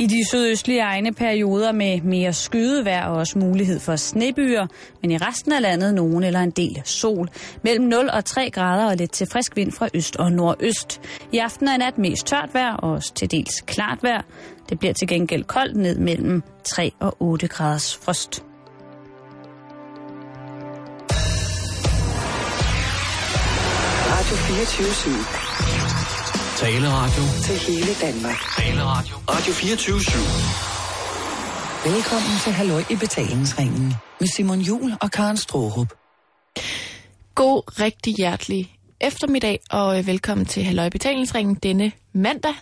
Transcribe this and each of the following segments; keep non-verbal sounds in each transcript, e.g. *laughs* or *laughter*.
I de sydøstlige egne perioder med mere skydevejr og også mulighed for snebyer, men i resten af landet nogen eller en del sol. Mellem 0 og 3 grader og lidt til frisk vind fra øst og nordøst. I aften og nat mest tørt vejr og også til dels klart vejr. Det bliver til gengæld koldt ned mellem 3 og 8 graders frost. Radio 24 Taleradio. til hele Danmark. Taleradio. Radio 24 Velkommen til Halløj i betalingsringen med Simon Jul og Karen Strohrup. God, rigtig hjertelig eftermiddag, og øh, velkommen til Halløj Betalingsringen denne mandag.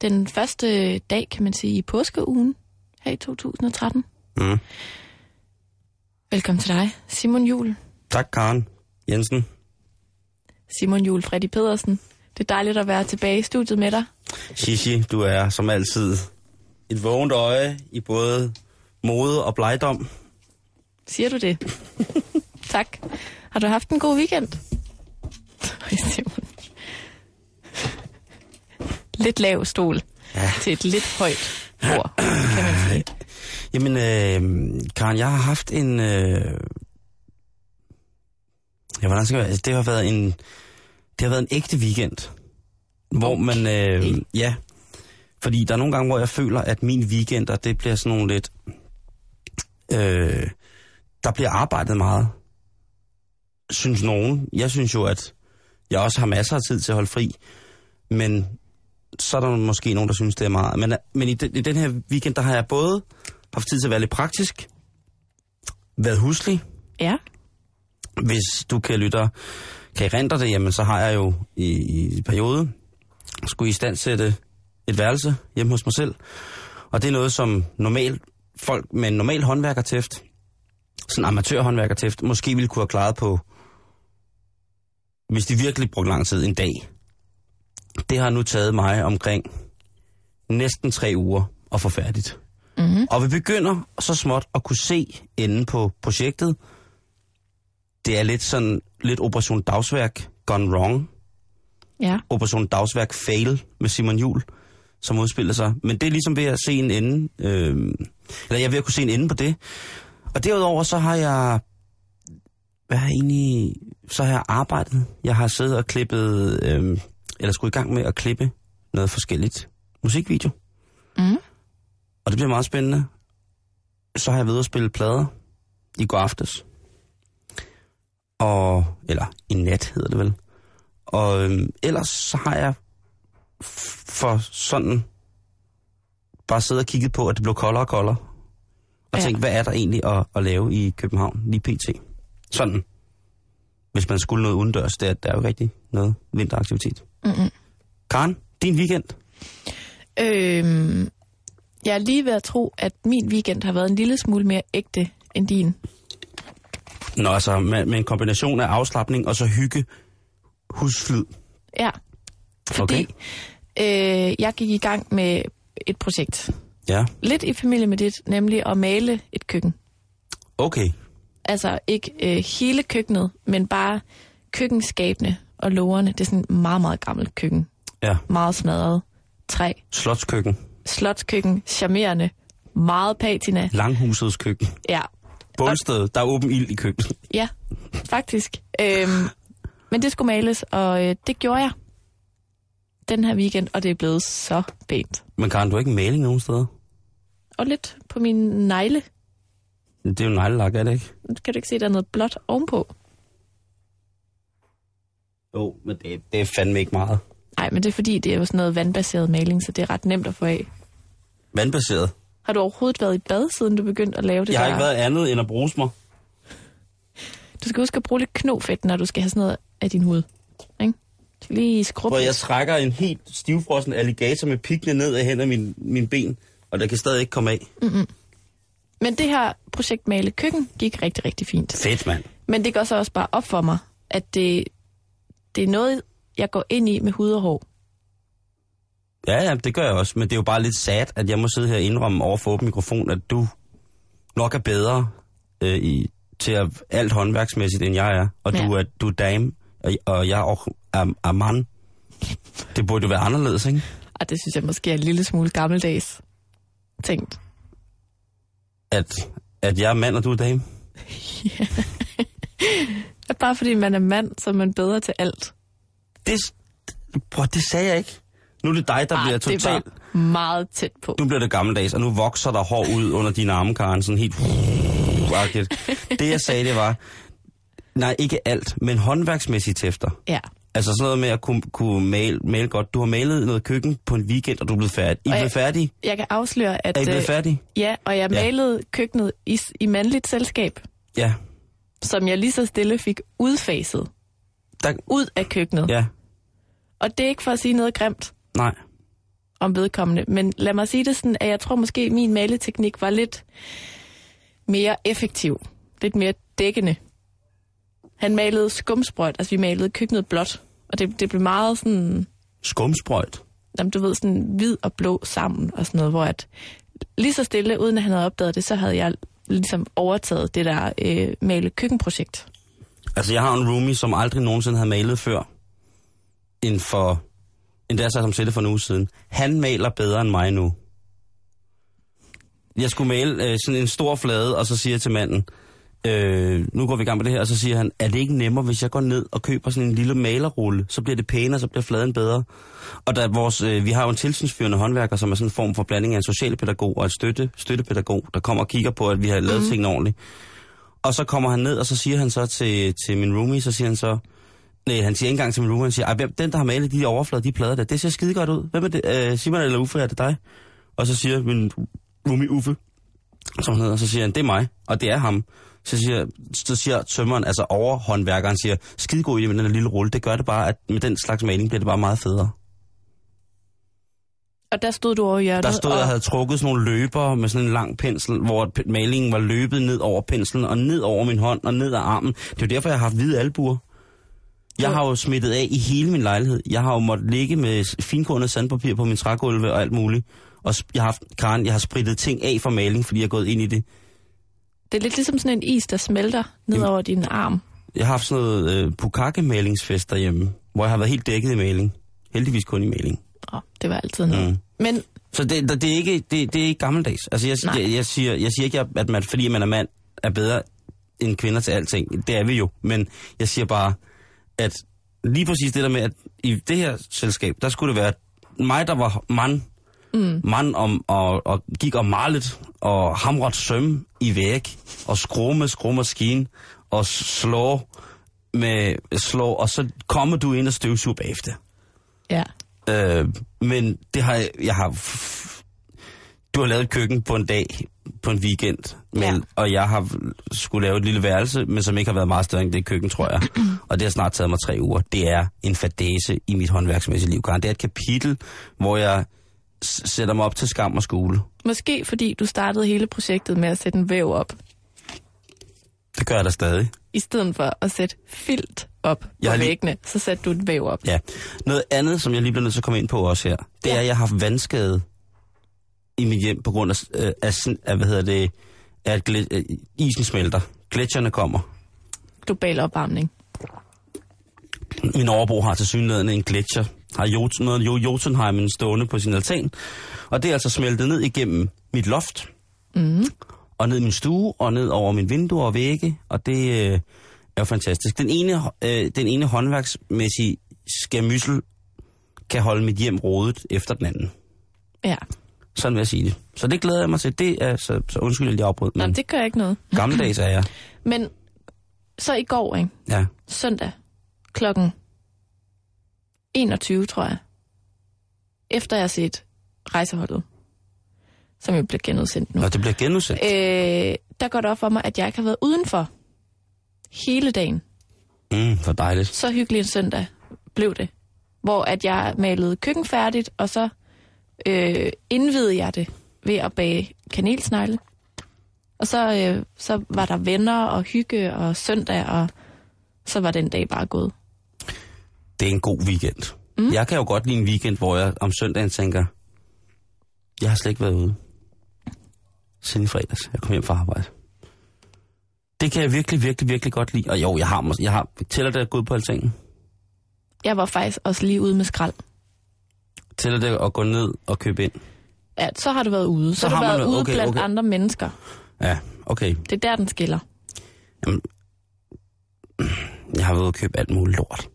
Den første dag, kan man sige, i påskeugen her i 2013. Mm. Velkommen til dig, Simon Jul. Tak, Karen Jensen. Simon Jul Freddy Pedersen. Det er dejligt at være tilbage i studiet med dig. Shishi, du er som altid et vågent øje i både mode og blejdom. Siger du det? *laughs* tak. Har du haft en god weekend? *laughs* Lidt lav stol ja. til et lidt højt bord, kan man sige. *clears throat* Jamen, øh, Karen, jeg har haft en... Øh... Ja, hvordan skal jeg... Det har været en... Det har været en ægte weekend. Hvor man... Øh, ja, fordi der er nogle gange, hvor jeg føler, at min weekender, det bliver sådan nogle lidt... Øh, der bliver arbejdet meget. Synes nogen. Jeg synes jo, at jeg også har masser af tid til at holde fri. Men så er der måske nogen, der synes, det er meget. Men, men i, den, i den her weekend, der har jeg både haft tid til at være lidt praktisk, været huslig. Ja. Hvis du kan lytte kan rente det, jamen så har jeg jo i, i en periode skulle i stand sætte et værelse hjemme hos mig selv. Og det er noget, som normalt folk med en normal håndværkertæft, sådan amatørhåndværkertæft, måske ville kunne have klaret på, hvis de virkelig brugte lang tid, en dag. Det har nu taget mig omkring næsten tre uger at få færdigt. Mm-hmm. Og vi begynder så småt at kunne se enden på projektet. Det er lidt sådan, lidt Operation Dagsværk gone wrong. Ja. Operation Dagsværk fail med Simon Jul, som udspiller sig. Men det er ligesom ved at se en ende, øh, eller jeg er ved at kunne se en ende på det. Og derudover så har jeg, hvad har jeg egentlig, så har jeg arbejdet. Jeg har siddet og klippet, øh, eller skulle i gang med at klippe noget forskelligt musikvideo. Mm. Og det bliver meget spændende. Så har jeg ved at spille plader i går aftes. Og, eller i nat hedder det vel. Og øhm, ellers så har jeg for sådan bare siddet og kigget på, at det blev koldere og koldere. Og Ja. tænkt, hvad er der egentlig at, at lave i København lige pt. Sådan. Hvis man skulle noget udendørs, det er, der er jo rigtig noget vinteraktivitet. Mm-mm. Karen, din weekend? Øhm, jeg er lige ved at tro, at min weekend har været en lille smule mere ægte end din. Nå, altså med, med en kombination af afslappning og så hygge husflid. Ja. Fordi Okay. øh, jeg gik i gang med et projekt. Ja, Lidt i familie med dit, nemlig at male et køkken. okay. Altså ikke øh, hele køkkenet, men bare køkkenskabene og lågerne. Det er sådan et meget, meget gammelt køkken. Ja, Meget smadret. Træ. slotskøkken. Slotskøkken. Charmerende. Meget patina. Langhusets køkken. Ja. Bundsted, der er åben ild i køkkenet. Ja, faktisk. Øhm, men det skulle males, og øh, det gjorde jeg den her weekend, og det er blevet så pænt. Men Karen, du har ikke maling nogen steder? Og lidt på min negle. Det er jo neglelak, er det ikke? Kan du ikke se, der er noget blåt ovenpå? Jo, men det, det er fandme ikke meget. Nej, men det er fordi, det er jo sådan noget vandbaseret maling, så det er ret nemt at få af. Vandbaseret. Har du overhovedet været i bad, siden du begyndte at lave det Jeg har der? ikke været andet end at bruge mig. Du skal huske at bruge lidt knofedt, når du skal have sådan noget af din hud. Ikke? Du skal lige skrubbe Hvor jeg trækker en helt stivfrossen alligator med pikkene ned af hen af min, min ben, og der kan stadig ikke komme af. Men det her projekt Male Køkken gik rigtig, rigtig fint. Fedt, mand. Men det går så også bare op for mig, at det, det er noget, jeg går ind i med hud og hår. Ja, ja, det gør jeg også, men det er jo bare lidt sad, at jeg må sidde her og indrømme over for åben mikrofon, at du nok er bedre øh, i, til at, alt håndværksmæssigt, end jeg er. Og Ja. du, er, du er dame, og, og jeg er, er, er mand. Det burde jo være anderledes, ikke? Og det synes jeg måske er en lille smule gammeldags. tænkt? At, at jeg er mand, og du er dame? *laughs* At bare fordi man er mand, så er man bedre til alt. Det, prøv, det sagde jeg ikke. Nu er det dig, der Ej, bliver det totalt... var meget tæt på. Nu bliver det gammeldags, og nu vokser der hår ud under dine arme, Karen, sådan helt... Det jeg sagde, det var... Nej, ikke alt, men håndværksmæssigt tæfter. Ja. Altså sådan noget med at kunne, kunne male, male godt. Du har malet noget køkken på en weekend, og du er blevet færdig. I er blevet? Jeg kan afsløre, at... Er I blevet øh, færdige? Ja, og jeg Ja. malede køkkenet i, i mandligt selskab, Ja. som jeg lige så stille fik udfaset Der, ud af køkkenet. ja. Og det er ikke for at sige noget grimt Nej. om vedkommende, men lad mig sige det sådan, at jeg tror måske, at min maleteknik var lidt mere effektiv. Lidt mere dækkende. Han malede skumsprøjt, altså vi malede køkkenet blåt, og det, det blev meget sådan, Skumsprøjt. jamen, du ved, sådan hvid og blå sammen og sådan noget, hvor at lige så stille, uden at han havde opdaget det, så havde jeg ligesom overtaget det der øh, male køkkenprojekt. Altså, jeg har en roomie, som aldrig nogensinde havde malet før. End for... End da jeg satte ham til det for en uge siden. Han maler bedre end mig nu. Jeg skulle male øh, sådan en stor flade, og så siger jeg til manden, øh, nu går vi i gang med det her, og så siger han, er det ikke nemmere, hvis jeg går ned og køber sådan en lille malerrulle, så bliver det pænere, så bliver fladen bedre. Og der vores, øh, vi har jo en tilsynsførende håndværker, som er sådan en form for blanding af en socialpædagog og en støtte, støttepædagog, der kommer og kigger på, at vi har lavet mm. tingene ordentligt. Og så kommer han ned, og så siger han så til, til min roomie, så siger han så, nej, han siger ikke engang til min roomie, han siger, hvem, den der har malet de overflader, de plader der, det ser skide godt ud. Hvem er det? Øh, Simon eller Uffe, er det dig? Og så siger min roomie Uffe, som han hedder, så siger han, det er mig, og det er ham. Så siger, så siger tømmeren, altså overhåndværkeren, siger, skide god idé med den lille rulle, det gør det bare, at med den slags maling bliver det bare meget federe. Og der stod du over i hjørnet. Der stod, og, jeg havde trukket sådan nogle løber med sådan en lang pensel, hvor malingen var løbet ned over penslen, og ned over min hånd, og ned ad armen. Det er jo derfor, jeg har haft hvide albuer. Jeg har jo smittet af i hele min lejlighed. Jeg har jo måttet ligge med finkornet sandpapir på min trægulve og alt muligt. Og jeg har haft, Karen, jeg har spritet ting af fra maling, fordi jeg er gået ind i det. Det er lidt ligesom sådan en is, der smelter ned over din arm. Jeg har haft sådan noget øh, bukake-malingsfest derhjemme, hvor jeg har været helt dækket i maling. Heldigvis kun i maling. Oh, det var altid noget. Mm. Men Så det, det, det, er ikke, det, det er ikke gammeldags. Altså, jeg, Nej. jeg, jeg, siger, jeg siger ikke, at man, fordi man er mand, er bedre end kvinder til alting. Det er vi jo. Men jeg siger bare, at lige præcis det der med, at i det her selskab, der skulle det være mig, der var mand, mm. mand om, og, og gik og malet, og hamret søm i væg, og skrue med skruemaskine, og slå med slå, og så kommer du ind og støvsuger bagefter. ja, Øh, men det har jeg, jeg har... Du har lavet et køkken på en dag, på en weekend, men, Ja. og jeg har skulle lave et lille værelse, men som ikke har været meget større end det køkken, tror jeg. *clears throat* og det har snart taget mig tre uger. Det er en fadese i mit håndværksmæssige liv, Karen. Det er et kapitel, hvor jeg sætter mig op til skam og skole. måske fordi du startede hele projektet med at sætte en væv op, Det gør jeg da stadig. i stedet for at sætte filt op på Jeg lige- væggene, så satte du et væv op. Ja. Noget andet, som jeg lige bliver nødt til at komme ind på også her, det Ja. er, at jeg har haft vandskade i mit hjem på grund af, øh, af, af hvad hedder det, at glæ- øh, isen smelter. Gletsjerne kommer. Global opvarmning. Min overbo har til synligheden en gletsjer, har Jot- noget jo Jotunheimen stående på sin altan, og det er altså smeltet ned igennem mit loft, Mm. og ned i min stue, og ned over min vinduer og vægge, og det øh, er jo fantastisk. Den ene, øh, den ene håndværksmæssige skamyssel kan holde mit hjem rodet efter den anden. Ja, Sådan vil jeg sige det. Så det glæder jeg mig til. Det er, så, så undskyld, jeg afbrød, Nå, men det gør ikke noget. gammeldags er jeg. *clears throat* Men så i går, ikke? Ja. søndag klokken 21, tror jeg, efter jeg har set rejseholdet, som jo bliver genudsendt nu, Og det bliver genudsendt. øh, der går det op for mig, at jeg ikke har været udenfor hele dagen. Mm, for dejligt. Så hyggelig en søndag blev det, hvor at jeg malede køkken færdigt, og så øh, indvidede jeg det ved at bage kanelsnegle. Og så, øh, så var der venner og hygge og søndag, og så var den dag bare gået. Det er en god weekend. Mm. Jeg kan jo godt lide en weekend, hvor jeg om søndagen tænker, jeg har slet ikke været ude. Siden i fredags. Jeg kom hjem fra arbejde. Det kan jeg virkelig, virkelig, virkelig godt lide. Og jo, jeg har, jeg har tæller det at gå ud på altangen? Jeg var faktisk også lige ude med skrald. Tæller det at gå ned og købe ind? Ja, så har du været ude. Så, Så har du har været ude okay, blandt okay. andre mennesker. Ja, okay. Det er der, den skiller. Jeg har været ude og købe alt muligt lort.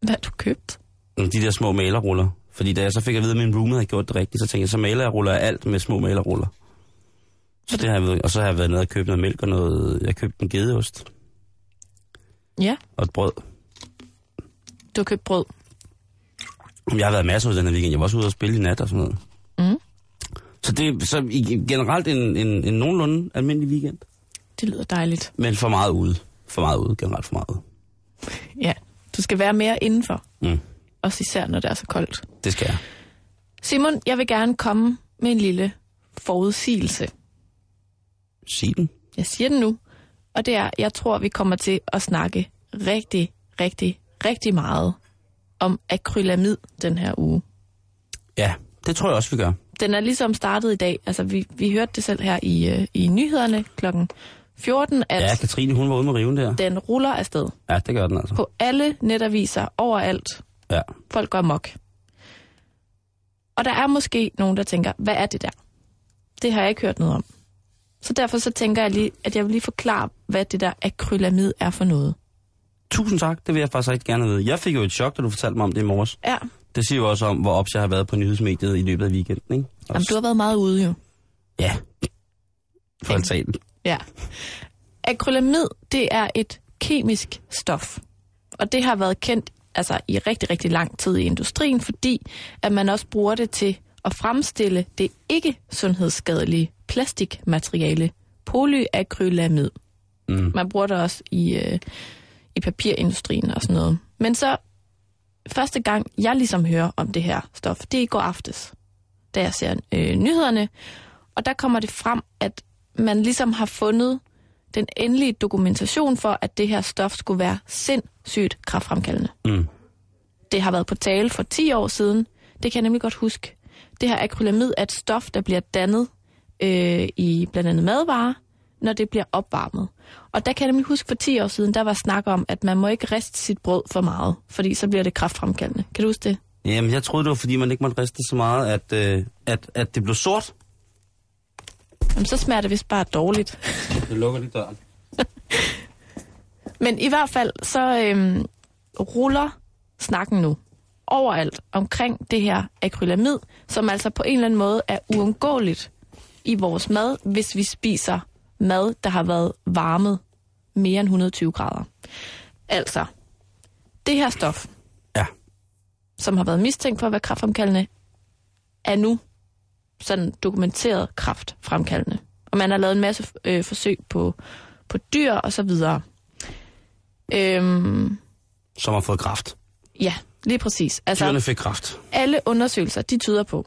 Hvad har du købt? De der små malerruller. Fordi da jeg så fik at vide, at min roommate havde gjort det rigtigt, så tænkte jeg, så maler jeg ruller alt med små malerruller. Så det har jeg ved, og så har jeg været nede og købt noget mælk og noget... Jeg købte en gedeost Ja, og et brød. du har købt brød. Jeg har været masser ud den her weekend. Jeg var også ude og spille i nat og sådan noget. Mm. Så det er så generelt en, en, en nogenlunde almindelig weekend. Det lyder dejligt. Men for meget ude. For meget ude. Generelt for meget ude. Ja, du skal være mere indenfor. Mm. Også især, når det er så koldt. Det skal jeg. Simon, jeg vil gerne komme med en lille forudsigelse. Sige den. Jeg siger den nu. Og det er, jeg tror, vi kommer til at snakke rigtig, rigtig, rigtig meget om akrylamid den her uge. Ja, det tror jeg også, vi gør. Den er ligesom startet i dag. Altså, vi, vi hørte det selv her i, øh, i nyhederne klokken 14, at Ja, Katrine, hun var ude med riven der. den ruller afsted. Ja, det gør den altså. På alle netaviser, overalt. Ja. Folk går mok. Og der er måske nogen, der tænker, hvad er det der? Det har jeg ikke hørt noget om. Så derfor så tænker jeg lige, at jeg vil lige forklare, hvad det der akrylamid er for noget. Tusind tak, det vil jeg faktisk rigtig gerne vide. Jeg fik jo et chok, da du fortalte mig om det i morges. Ja, Det siger jo også om, hvor ops jeg har været på nyhedsmediet i løbet af weekenden, ikke? Og Jamen, du har været meget ude jo. Ja. For altanen. Ja. Akrylamid, det er et kemisk stof. Og det har været kendt altså, i rigtig, rigtig lang tid i industrien, fordi at man også bruger det til at fremstille det ikke sundhedsskadelige plastikmateriale, polyakrylamid. Mm. Man bruger det også i, øh, i papirindustrien og sådan noget. Men så første gang, jeg ligesom hører om det her stof, det er i går aftes, da jeg ser øh, nyhederne. Og der kommer det frem, at man ligesom har fundet den endelige dokumentation for, at det her stof skulle være sindssygt kraftfremkaldende. Mm. Det har været på tale for 10 år siden. Det kan jeg nemlig godt huske. Det her akrylamid er et stof, der bliver dannet øh, i blandt andet madvarer, når det bliver opvarmet. Og der kan jeg nemlig huske for 10 år siden, der var snak om, at man må ikke riste sit brød for meget, fordi så bliver det kraftfremkaldende. Kan du huske det? Jamen, jeg troede, det var, fordi man ikke måtte riste så meget, at, øh, at, at det blev sort. Jamen, så smager det vist bare dårligt. *laughs* Det lukker lige døren. *laughs* Men i hvert fald, så øhm, ruller snakken nu overalt omkring det her akrylamid, som altså på en eller anden måde er uundgåeligt i vores mad, hvis vi spiser mad, der har været varmet mere end 120 grader. Altså, det her stof, Ja. som har været mistænkt for at være kraftfremkaldende, er nu sådan dokumenteret kraftfremkaldende. Og man har lavet en masse øh, forsøg på, på dyr og så videre. Øhm, Som har fået kraft. ja, lige præcis. Altså, Dyrene fik kraft. alle undersøgelser, de tyder på,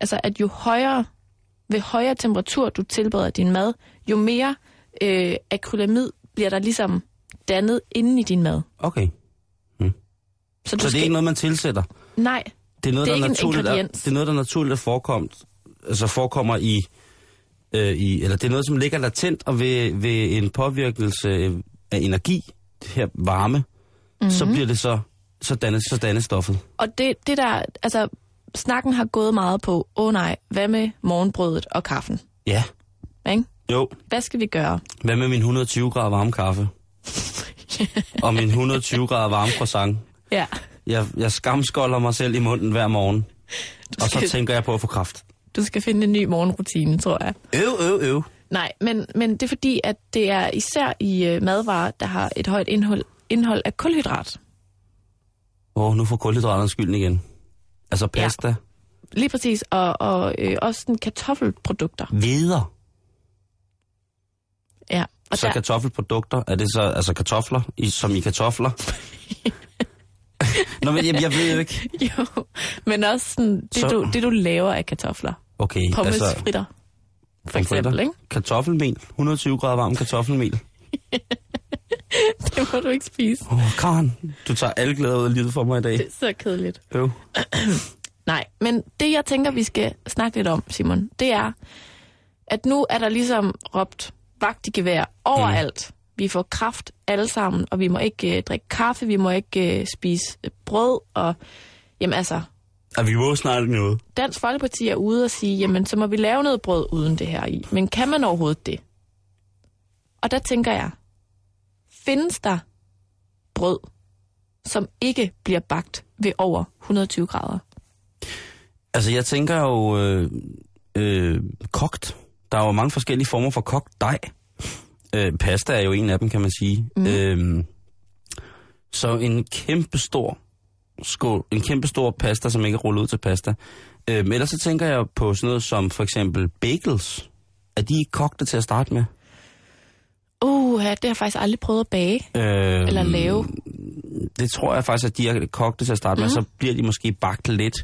altså at jo højere, ved højere temperatur du tilbereder din mad, jo mere øh, akrylamid bliver der ligesom dannet inde i din mad. Okay. Så, du Så det er ikke noget, man tilsætter? Nej, Det er noget, Det er der ikke en naturligt er, det er noget, der naturligt er forekomt, altså forekommer i, øh, i, eller det er noget, som ligger latent, og ved, ved en påvirkelse øh, af energi, det her varme, mm-hmm. så bliver det så, så dannes, så dannes stoffet. og det, det der, altså snakken har gået meget på, åh oh, nej, hvad med morgenbrødet og kaffen? Ja, Ikke? jo. Hvad skal vi gøre? Hvad med min 120 grader varme kaffe? *laughs* og min 120 grader varme croissant? Ja, Jeg, jeg skamskolder mig selv i munden hver morgen, og så skal- tænker jeg på at få kraft. du skal finde en ny morgenrutine, tror jeg. Øv, øv, øv. Nej, men, men det er fordi, at det er især i øh, madvarer, der har et højt indhold, indhold af kulhydrat. Åh, oh, nu får kulhydraterne skylden igen. Altså pasta, ja. Lige præcis, og, og øh, også sådan kartoffelprodukter. videre. Ja. Og Så der, kartoffelprodukter, er det så altså kartofler, i, som i kartofler? *laughs* Nå, men jeg, jeg ved jo ikke. jo, men også sådan, det, Så- du, det, du laver af kartofler. Okay, Pommesfritter, for pommes eksempel, fritter. ikke? Kartoffelmel, 120 grader varm kartoffelmel. *laughs* *laughs* Det må du ikke spise. Åh, oh, Karen, du tager alle glæder ud af livet for mig i dag. Det er så kedeligt. Øv. *clears throat* Nej, men det jeg tænker, vi skal snakke lidt om, Simon, det er, at nu er der ligesom råbt vagt i gevær overalt. Mm. Vi får kraft alle sammen, og vi må ikke øh, drikke kaffe, vi må ikke øh, spise øh, brød, og jamen altså, Og vi må snart noget. Dansk Folkeparti er ude og sige, jamen så må vi lave noget brød uden det her i. Men kan man overhovedet det? Og der tænker jeg, findes der brød, som ikke bliver bagt ved over 120 grader? Altså, jeg tænker jo øh, øh, kogt. Der er jo mange forskellige former for kogt dej. Øh, pasta er jo en af dem, kan man sige. Mm. Øh, så en kæmpe stor skål, en kæmpe stor pasta, som ikke er rullet ud til pasta. Øh, ellers så tænker jeg på sådan noget som for eksempel bagels. Er de ikke kogte til at starte med? Uh, det har jeg faktisk aldrig prøvet at bage Øh, eller lave. Det tror jeg faktisk, at de er kogte til at starte med, Mhm. så bliver de måske bagt lidt.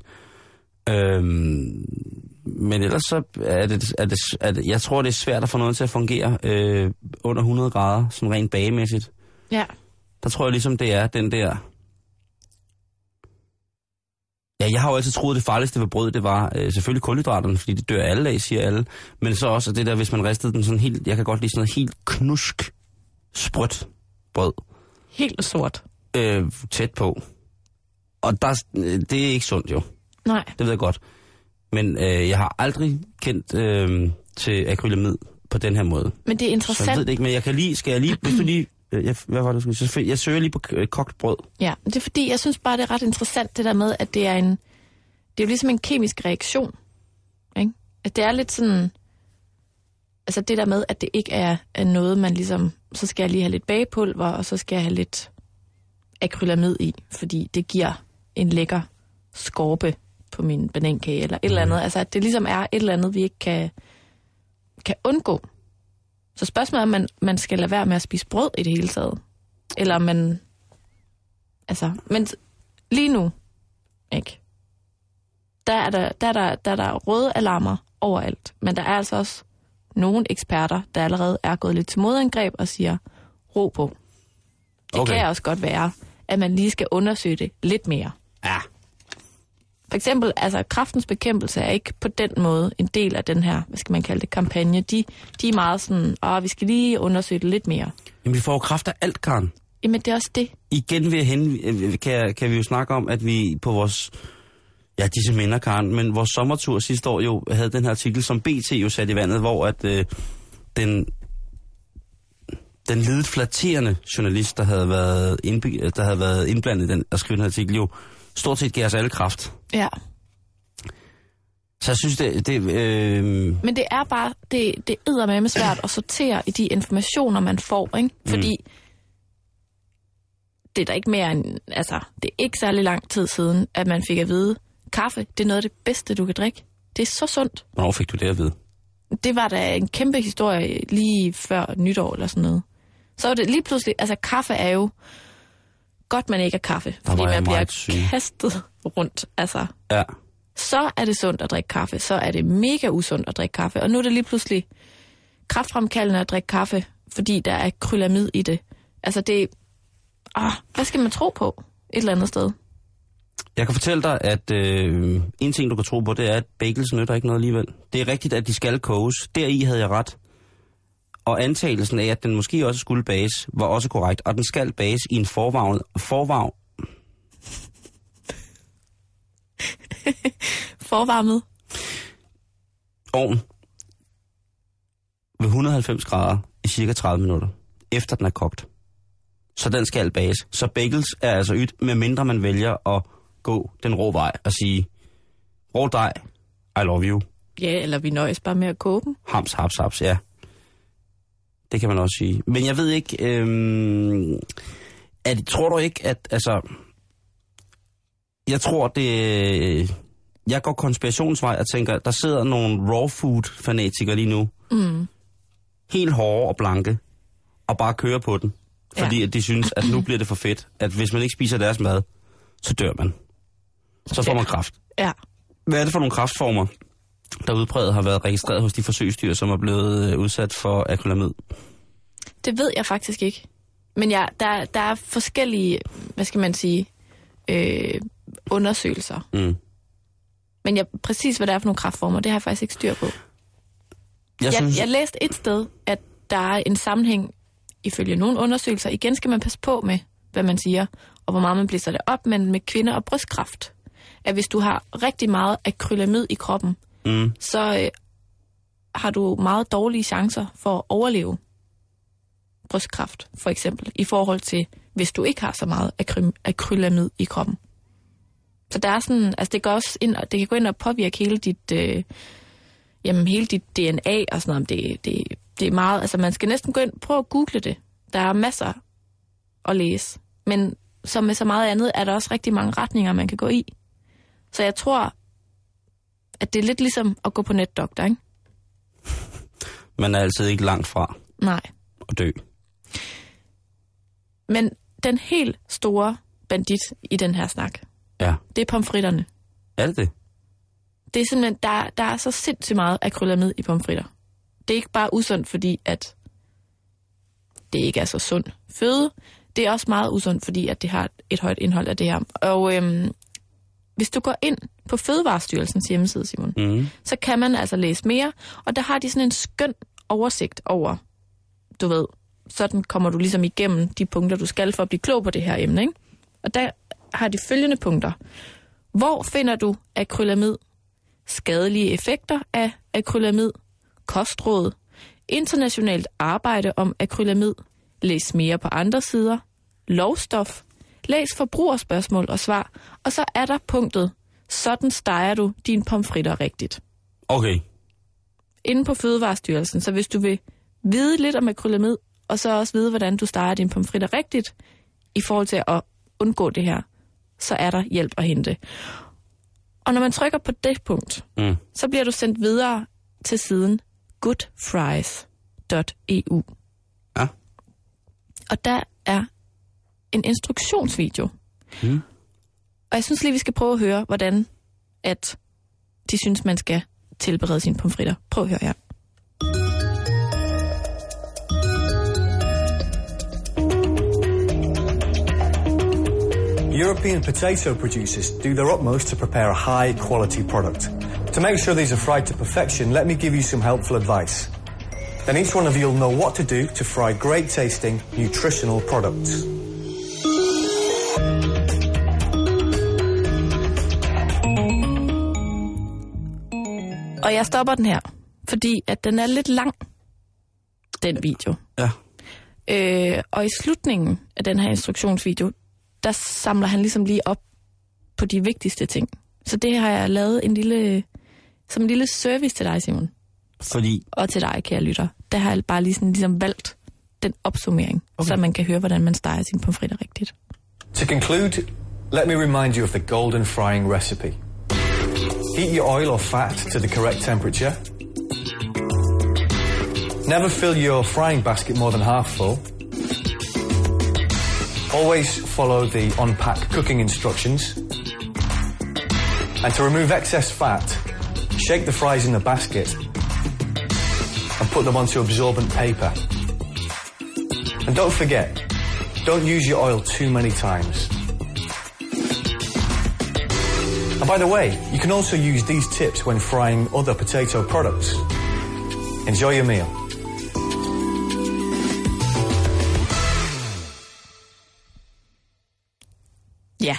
Øhm, men ellers så er det, er det, er det, jeg tror, det er svært at få noget til at fungere øh, under 100 grader, sådan rent bagemæssigt. Ja. Der tror jeg ligesom, det er den der... Ja, jeg har jo altid troet, det farligste ved brød, det var øh, selvfølgelig kulhydraterne, fordi det dør alle af, siger alle. Men så også det der, hvis man ristede den sådan helt... Jeg kan godt lide sådan noget helt knusk, sprødt brød Helt sort. øh, tæt på. Og der, øh, det er ikke sundt jo, Nej. det ved jeg godt. Men øh, jeg har aldrig kendt øh, til akrylamid på den her måde. Men det er Så jeg ved interessant. det ikke, men jeg kan lige, skal jeg lige, hvis du lige, jeg, hvad var det, du skulle jeg søger lige på øh, kogt brød. Ja, det er fordi, jeg synes bare, det er ret interessant, det der med, at det er en... Det er jo ligesom en kemisk reaktion. Ikke? At det er lidt sådan... Altså det der med, at det ikke er, er noget, man ligesom... Så skal jeg lige have lidt bagepulver, og så skal jeg have lidt akrylamid i, fordi det giver en lækker skorpe på min banankage, eller et eller andet. Altså at det ligesom er et eller andet, vi ikke kan, kan undgå. Så spørgsmålet er, om man, man skal lade være med at spise brød i det hele taget. Eller om man Altså, men lige nu, ikke? Der er der, der, er der, der er der røde alarmer overalt. Men der er altså også nogle eksperter, der allerede er gået lidt til modangreb og siger, ro på. Det Okay. kan også godt være, at man lige skal undersøge det lidt mere. Ja. For eksempel, altså kraftens bekæmpelse er ikke på den måde en del af den her, hvad skal man kalde det, kampagne. De, de er meget sådan, åh, vi skal lige undersøge det lidt mere. Jamen, vi får jo kraft af alt, Karen. Jamen, det er også det. Igen vil jeg hen, øh, kan, kan vi jo snakke om, at vi på vores, ja, disse minder, Karen, men vores sommertur sidste år jo havde den her artikel, som BT jo satte i vandet, hvor at øh, den, den lidet flatterende journalist, der havde været, indbe, der havde været indblandet i den, at skrive den her artikel, jo stort set gav os alle kraft. Ja. Så jeg synes, det, det øh, Men det er bare, det, det er med svært at sortere i de informationer, man får, ikke? Fordi det er der ikke mere end, altså, det er ikke særlig lang tid siden, at man fik at vide, kaffe, det er noget af det bedste, du kan drikke. Det er så sundt. hvornår fik du det at vide? Det var da en kæmpe historie lige før nytår eller sådan noget. Så var det lige pludselig, altså kaffe er jo, godt man ikke er kaffe, fordi var jeg man bliver syg. kastet rundt. Altså, Ja. så er det sundt at drikke kaffe, så er det mega usundt at drikke kaffe. Og nu er det lige pludselig kraftfremkaldende at drikke kaffe, fordi der er kryllamid i det. Altså det, ah, hvad skal man tro på et eller andet sted? Jeg kan fortælle dig, at øh, en ting, du kan tro på, det er, at bagels nytter ikke noget alligevel. Det er rigtigt, at de skal koges. Deri havde jeg ret. Og antagelsen af, at den måske også skulle bages, var også korrekt. Og den skal bages i en forvagn, forvagn, *laughs* Forvarmet. ovn ved 190 grader i cirka 30 minutter, efter den er kogt. Så den skal bages. Så bagels er altså ydt, med mindre man vælger at gå den rå vej og sige, rå dej, I love you. Ja, eller vi nøjes bare med at koge dem. Hams, haps, haps, ja. Det kan man også sige. Men jeg ved ikke, øhm, at, tror du ikke, at, altså, jeg tror, det, jeg går konspirationsvej og tænker, der sidder nogle raw food fanatikere lige nu, Mm. helt hårde og blanke, og bare kører på den. Fordi Ja. at de synes, at nu bliver det for fedt, at hvis man ikke spiser deres mad, så dør man. Så får Ja. man kraft. Ja. Hvad er det for nogle kraftformer, der udbredet har været registreret hos de forsøgsdyr, som er blevet øh, udsat for akrylamid? Det ved jeg faktisk ikke. Men ja, der, der er forskellige, hvad skal man sige, øh, undersøgelser. Mm. Men jeg, præcis hvad det er for nogle kraftformer, det har jeg faktisk ikke styr på. Jeg, Jeg, synes, jeg læste et sted, at der er en sammenhæng, ifølge nogle undersøgelser, igen skal man passe på med, hvad man siger, og hvor meget man blæser det op, men med kvinder og brystkræft. at hvis du har rigtig meget akrylamid i kroppen, Mm. så øh, har du meget dårlige chancer for at overleve brystkræft, for eksempel, i forhold til, hvis du ikke har så meget akry- akrylamid i kroppen. Så der er sådan, altså det, går også ind, det kan gå ind og påvirke hele dit, øh, jamen hele dit DNA og sådan noget. Det, det, det er meget, altså man skal næsten gå ind, prøve at google det. Der er masser at læse. Men som med så meget andet, er der også rigtig mange retninger, man kan gå i. Så jeg tror, at det er lidt ligesom at gå på netdoktor, ikke? *laughs* Man er altid ikke langt fra Nej. at dø. Men den helt store bandit i den her snak, Ja. det er pomfritterne. Er det det? Det er simpelthen, der, der er så sindssygt meget akrylamid i pomfritter. Det er ikke bare usundt, fordi at det ikke er så sund føde. Det er også meget usundt, fordi at det har et højt indhold af det her. Og øhm, hvis du går ind på Fødevarestyrelsens hjemmeside, Simon, Mm. så kan man altså læse mere, og der har de sådan en skøn oversigt over, du ved, sådan kommer du ligesom igennem de punkter, du skal for at blive klog på det her emne, ikke? Og der har de følgende punkter. Hvor finder du akrylamid? Skadelige effekter af akrylamid? Kostråd? Internationalt arbejde om akrylamid? Læs mere på andre sider. Lovstof? Læs forbrugerspørgsmål og svar. Og så er der punktet. Sådan steger du dine pomfritter rigtigt. Okay. Inde på Fødevarestyrelsen, så hvis du vil vide lidt om akrylamid, og så også vide, hvordan du steger dine pomfritter rigtigt, i forhold til at undgå det her, så er der hjælp at hente. Og når man trykker på det punkt, Mm. så bliver du sendt videre til siden goodfries.eu. Ja. Og der er en instruktionsvideo. Mm. Og jeg synes lige, vi skal prøve at høre, hvordan at de synes, man skal tilberede sine pomfritter. Prøv at høre her. European potato producers do their utmost to prepare a high quality product. To make sure these are fried to perfection, let me give you some helpful advice. Then each one of you will know what to do to fry great tasting, nutritional products. Og jeg stopper den her, fordi at den er lidt lang, den video. Ja. Øh, og i slutningen af den her instruktionsvideo, der samler han ligesom lige op på de vigtigste ting. Så det har jeg lavet en lille, som en lille service til dig, Simon. Fordi, Og til dig, kære lytter. Der har jeg bare lige sådan, ligesom valgt den opsummering, okay. så man kan høre, hvordan man steger sine pomfritter rigtigt. To conclude, let me remind you of the golden frying recipe. Heat your oil or fat to the correct temperature. Never fill your frying basket more than half full. Always follow the on-pack cooking instructions. And to remove excess fat, shake the fries in the basket and put them onto absorbent paper. And don't forget, don't use your oil too many times. And by the way, you can also use these tips when frying other potato products. Enjoy your meal. Ja.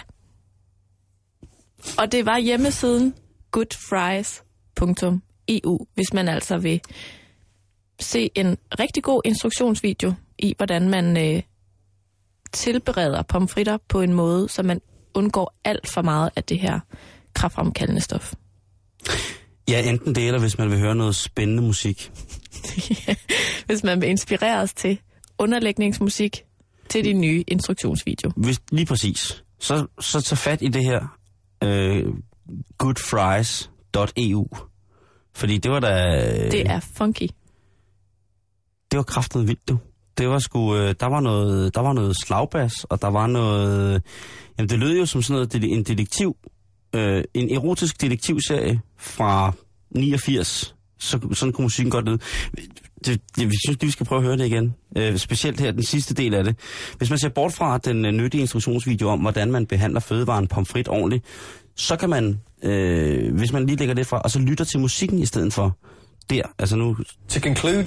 Og det var hjemmesiden goodfries.eu, hvis man altså vil se en rigtig god instruktionsvideo i, hvordan man øh, tilbereder pomfritter på en måde, så man undgår alt for meget af det her kraftfremkaldende stof. *laughs* ja, enten det, eller hvis man vil høre noget spændende musik. *laughs* hvis man vil inspireres til underlægningsmusik til din nye instruktionsvideo. Hvis, lige præcis. Så, så tag fat i det her øh, goodfries.eu. Fordi det var da... Øh, Det er funky. det var kraftet vildt, du. Det var sgu, øh, der var noget, der var noget slagbas, og der var noget, jamen det lød jo som sådan noget, en detektiv, øh, en erotisk detektivserie fra 89. Så, sådan kunne musikken godt lyde. Det, det, vi synes, vi skal prøve at høre det igen. Øh, specielt her, den sidste del af det. Hvis man ser bort fra den øh, nyttige instruktionsvideo om, hvordan man behandler fødevaren pomfrit ordentligt, så kan man, øh, hvis man lige lægger det fra, og så lytter til musikken i stedet for, der, altså nu, To conclude,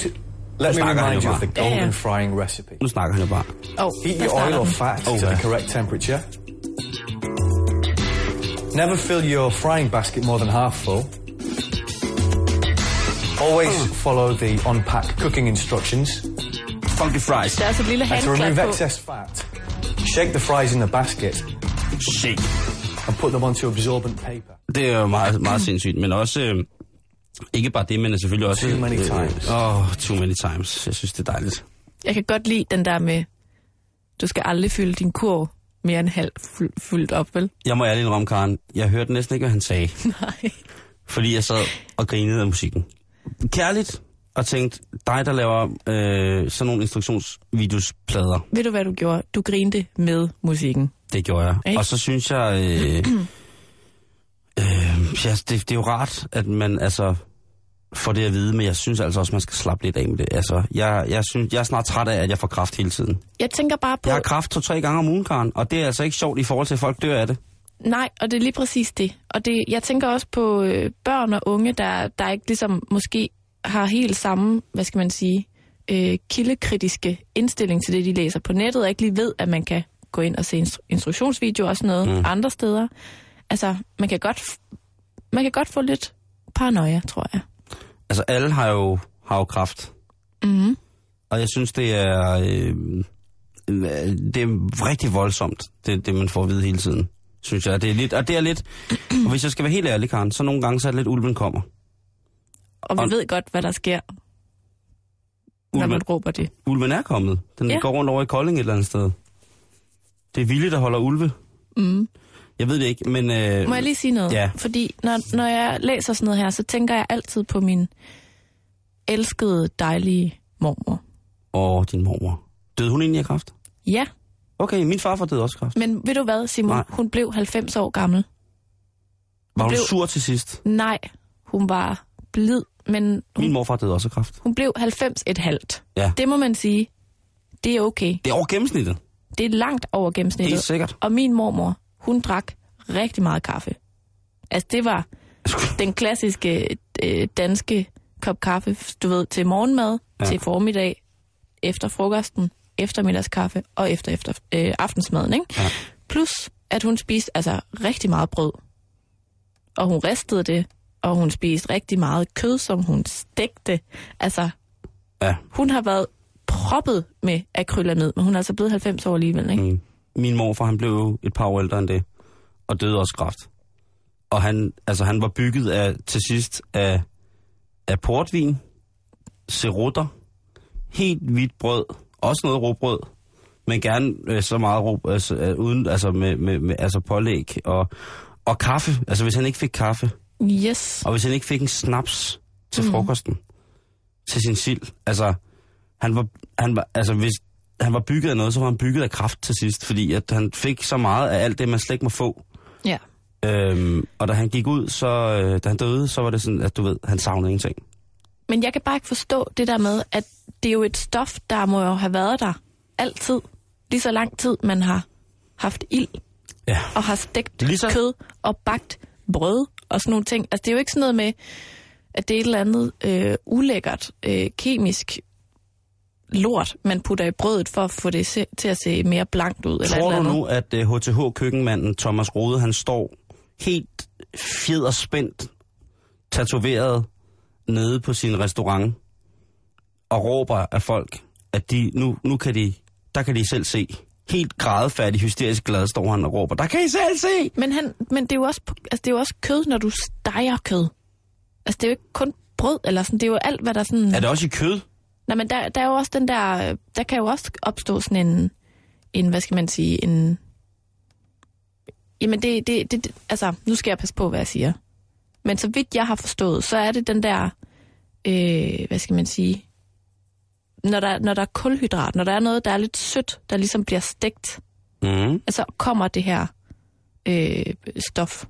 let me remind you of the golden frying recipe. nu snakker han jo bare. Oh, Heat your oil or fat Oh, to yeah. the correct temperature. Never fill your frying basket more than half full. Always follow the on-pack cooking instructions. Funky fries. Der er altså et lille And to remove excess fat, shake the fries in the basket Shake. and put them onto absorbent paper. Det er jo meget, meget sindssygt, men også... Øh, ikke bare det, men selvfølgelig også... Too many times. Åh, oh, too many times. Jeg synes, det er dejligt. Jeg kan godt lide den der med, du skal aldrig fylde din kurv mere end halv fuld, fyldt op, vel? Jeg må ærligt indrømme, Karen, jeg hørte næsten ikke, hvad han sagde. *laughs* Nej. fordi jeg sad og grinede af musikken. Kærligt, og tænkte, dig der laver øh, sådan nogle instruktionsvideosplader, Ved du, hvad du gjorde? Du grinte med musikken. det gjorde jeg. Ikke? Og så synes jeg, øh, *clears throat* øh, ja, det, det er jo rart, at man altså får det at vide, men jeg synes altså også, man skal slappe lidt af med det. Altså, jeg, jeg, synes, jeg er snart træt af, at jeg får kraft hele tiden. Jeg tænker bare på... Jeg har kraft to-tre gange om ugen, Karen, og det er altså ikke sjovt i forhold til, at folk dør af det. Nej, og det er lige præcis det. Og det, jeg tænker også på øh, børn og unge, der, der ikke ligesom måske har helt samme, hvad skal man sige, øh, kildekritiske indstilling til det, de læser på nettet, og ikke lige ved, at man kan gå ind og se instru- instruktionsvideoer og sådan noget mm. andre steder. Altså, man kan godt, man kan godt få lidt paranoia, tror jeg. Altså, alle har jo, har jo kraft. Mm. Og jeg synes, det er, øh, det er rigtig voldsomt, det, det man får at vide hele tiden. Synes jeg. Det er lidt, og det er lidt, og hvis jeg skal være helt ærlig, Karen, så nogle gange så er det lidt, ulven kommer. Og vi Og- ved godt, hvad der sker, når Ulven, man råber det. ulven er kommet. Den Ja. går rundt over i Kolding et eller andet sted. Det er vildt, der holder ulve. Mm. Jeg ved det ikke, men... Øh, Må jeg lige sige noget? Ja. Fordi når, når jeg læser sådan noget her, så tænker jeg altid på min elskede, dejlige mormor. Åh, din mormor. Døde hun egentlig af kræft? Ja, Okay, min farfar døde også kræft. men ved du hvad, Simon? Nej. Hun blev 90 år gammel. Var hun blev- sur til sidst? Nej, hun var blid, men Min hun, morfar døde også af kræft. hun blev 90 et halvt. Ja. Det må man sige, det er okay. Det er over gennemsnittet. Det er langt over gennemsnittet. Helt sikkert. Og min mormor, hun drak rigtig meget kaffe. Altså, det var den klassiske øh, danske kop kaffe, du ved, til morgenmad, ja. Til formiddag, efter frokosten, eftermiddagskaffe og efter, efter øh, aftensmaden, ikke? Ja. Plus, at hun spiste altså rigtig meget brød. Og hun ristede det, og hun spiste rigtig meget kød, som hun stegte. Altså, Ja. hun har været proppet med akrylamid, men hun er altså blevet 90 år alligevel, ikke? Mm. Min morfar, han blev jo et par år ældre end det, og døde også kræft. Og han, altså, han var bygget af, til sidst af, af portvin, cerutter, helt hvidt brød, også noget råbrød, men gerne øh, så meget rå, altså, øh, uden, altså, med, med, med altså pålæg og, og kaffe. Altså hvis han ikke fik kaffe, Yes. og hvis han ikke fik en snaps til mm. frokosten, til sin sild, altså han var, han var, altså hvis han var bygget af noget, så var han bygget af kraft til sidst, fordi at han fik så meget af alt det, man slet ikke må få. Ja. Øhm, og da han gik ud, så øh, da han døde, så var det sådan, at du ved, han savnede ingenting. Men jeg kan bare ikke forstå det der med, at det er jo et stof, der må jo have været der altid. Lige så lang tid, man har haft ild Ja. og har stegt Lige så- kød og bagt brød og sådan nogle ting. Altså det er jo ikke sådan noget med, at det er et eller andet øh, ulækkert, øh, kemisk lort, man putter i brødet for at få det se, til at se mere blankt ud. Tror eller du nu, at uh, HTH-køkkenmanden Thomas Rode, han står helt fjederspændt, tatoveret nede på sin restaurant og råber af folk, at de nu, nu kan de, der kan de selv se. Helt grædefærdig, hysterisk glad står han og råber, der kan I selv se! Men, han, men det, er jo også, altså det er jo også kød, når du steger kød. Altså det er jo ikke kun brød, eller sådan, det er jo alt, hvad der sådan... Er det også i kød? Nej, men der, der er jo også den der, der kan jo også opstå sådan en, en hvad skal man sige, en... Jamen det, det, det, det, altså, nu skal jeg passe på, hvad jeg siger. Men så vidt jeg har forstået, så er det den der, øh, hvad skal man sige, når der, når der er kulhydrat, når der er noget, der er lidt sødt, der ligesom bliver stegt, Mm. altså kommer det her øh, stof.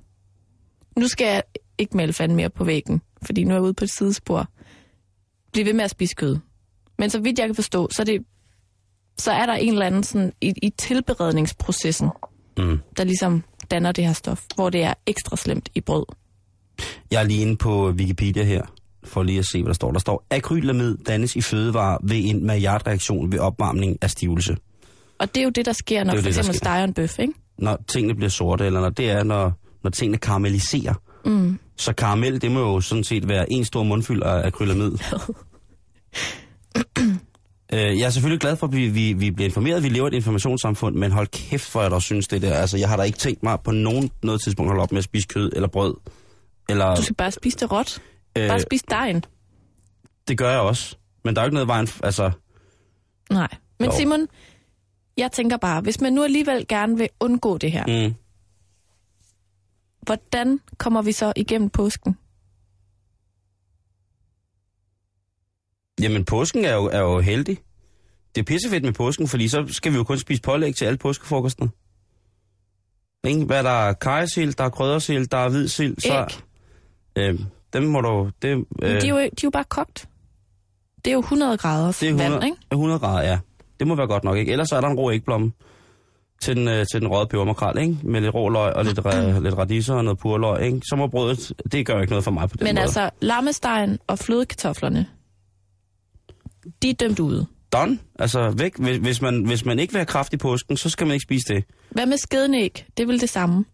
Nu skal jeg ikke male fanden mere på væggen, fordi nu er jeg ude på et sidespor. Bliv ved med at spise kød. Men så vidt jeg kan forstå, så er, det, så er der en eller anden sådan, i, i tilberedningsprocessen, Mm. der ligesom danner det her stof, hvor det er ekstra slemt i brød. Jeg er lige inde på Wikipedia her, for lige at se, hvad der står. Der står, akrylamid dannes i fødevarer ved en Maillard-reaktion ved opvarmning af stivelse. Og det er jo det, der sker, når Det for eksempel steger en bøf, ikke? Når tingene bliver sorte, eller når det er, når, når når tingene karamelliserer. Mm. Så karamel, det må jo sådan set være en stor mundfyld af akrylamid. *laughs* øh, jeg er selvfølgelig glad for, at vi, vi, vi bliver informeret. Vi lever i et informationssamfund, men hold kæft, hvor jeg da synes det der. Altså, jeg har da ikke tænkt mig på nogen noget tidspunkt at holde op med at spise kød eller brød. Eller, Du skal bare spise det råt. øh, Bare spise dejen. det gør jeg også. Men der er jo ikke noget vejen... Altså, Nej. Men Jo. Simon, jeg tænker bare, hvis man nu alligevel gerne vil undgå det her, mm, hvordan kommer vi så igennem påsken? Jamen, påsken er jo, er jo heldig. Det er pissefedt med påsken, fordi så skal vi jo kun spise pålæg til alle påskefrokostene. Ikke? Hvad er der? Kajesild, der er kryddersild, der er hvidsild. Så, Æg. øh, dem må du... Det, Øh. De, er jo, de er jo bare kogt. Det er jo 100 grader Det er 100, vand, ikke? 100 grader, ja. Det må være godt nok, ikke? Ellers så er der en rå ægblomme til den, øh, til den røde pebermakrel, ikke? Med lidt rå løg og lidt, ra- lidt radiser og noget purløg, ikke? Så må brødet, det gør ikke noget for mig på den Men måde. altså, lammestegen og flødekartoflerne, de er dømt ude. Done. Altså væk. Hvis, hvis, man, hvis man ikke vil have kraft i påsken, så skal man ikke spise det. Hvad med skedenæg? Det er vel det samme.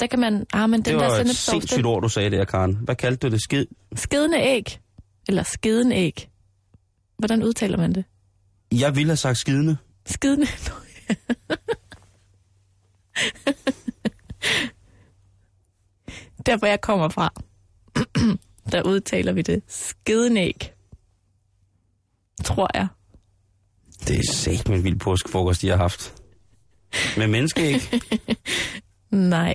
Der kan man... Ah, men den det der var et sennepsovs, sindssygt den- ord, du sagde der, Karen. Hvad kaldte du det? Skid? Skedende æg. Eller skedenæg. Hvordan udtaler man det? Jeg ville have sagt skidende. Skidende. *laughs* Der hvor jeg kommer fra, *clears throat* der udtaler vi det skedenæg. Tror jeg. Det er sæt med en vild påskefrokost, de har haft. Med menneske, ikke? *laughs* Nej.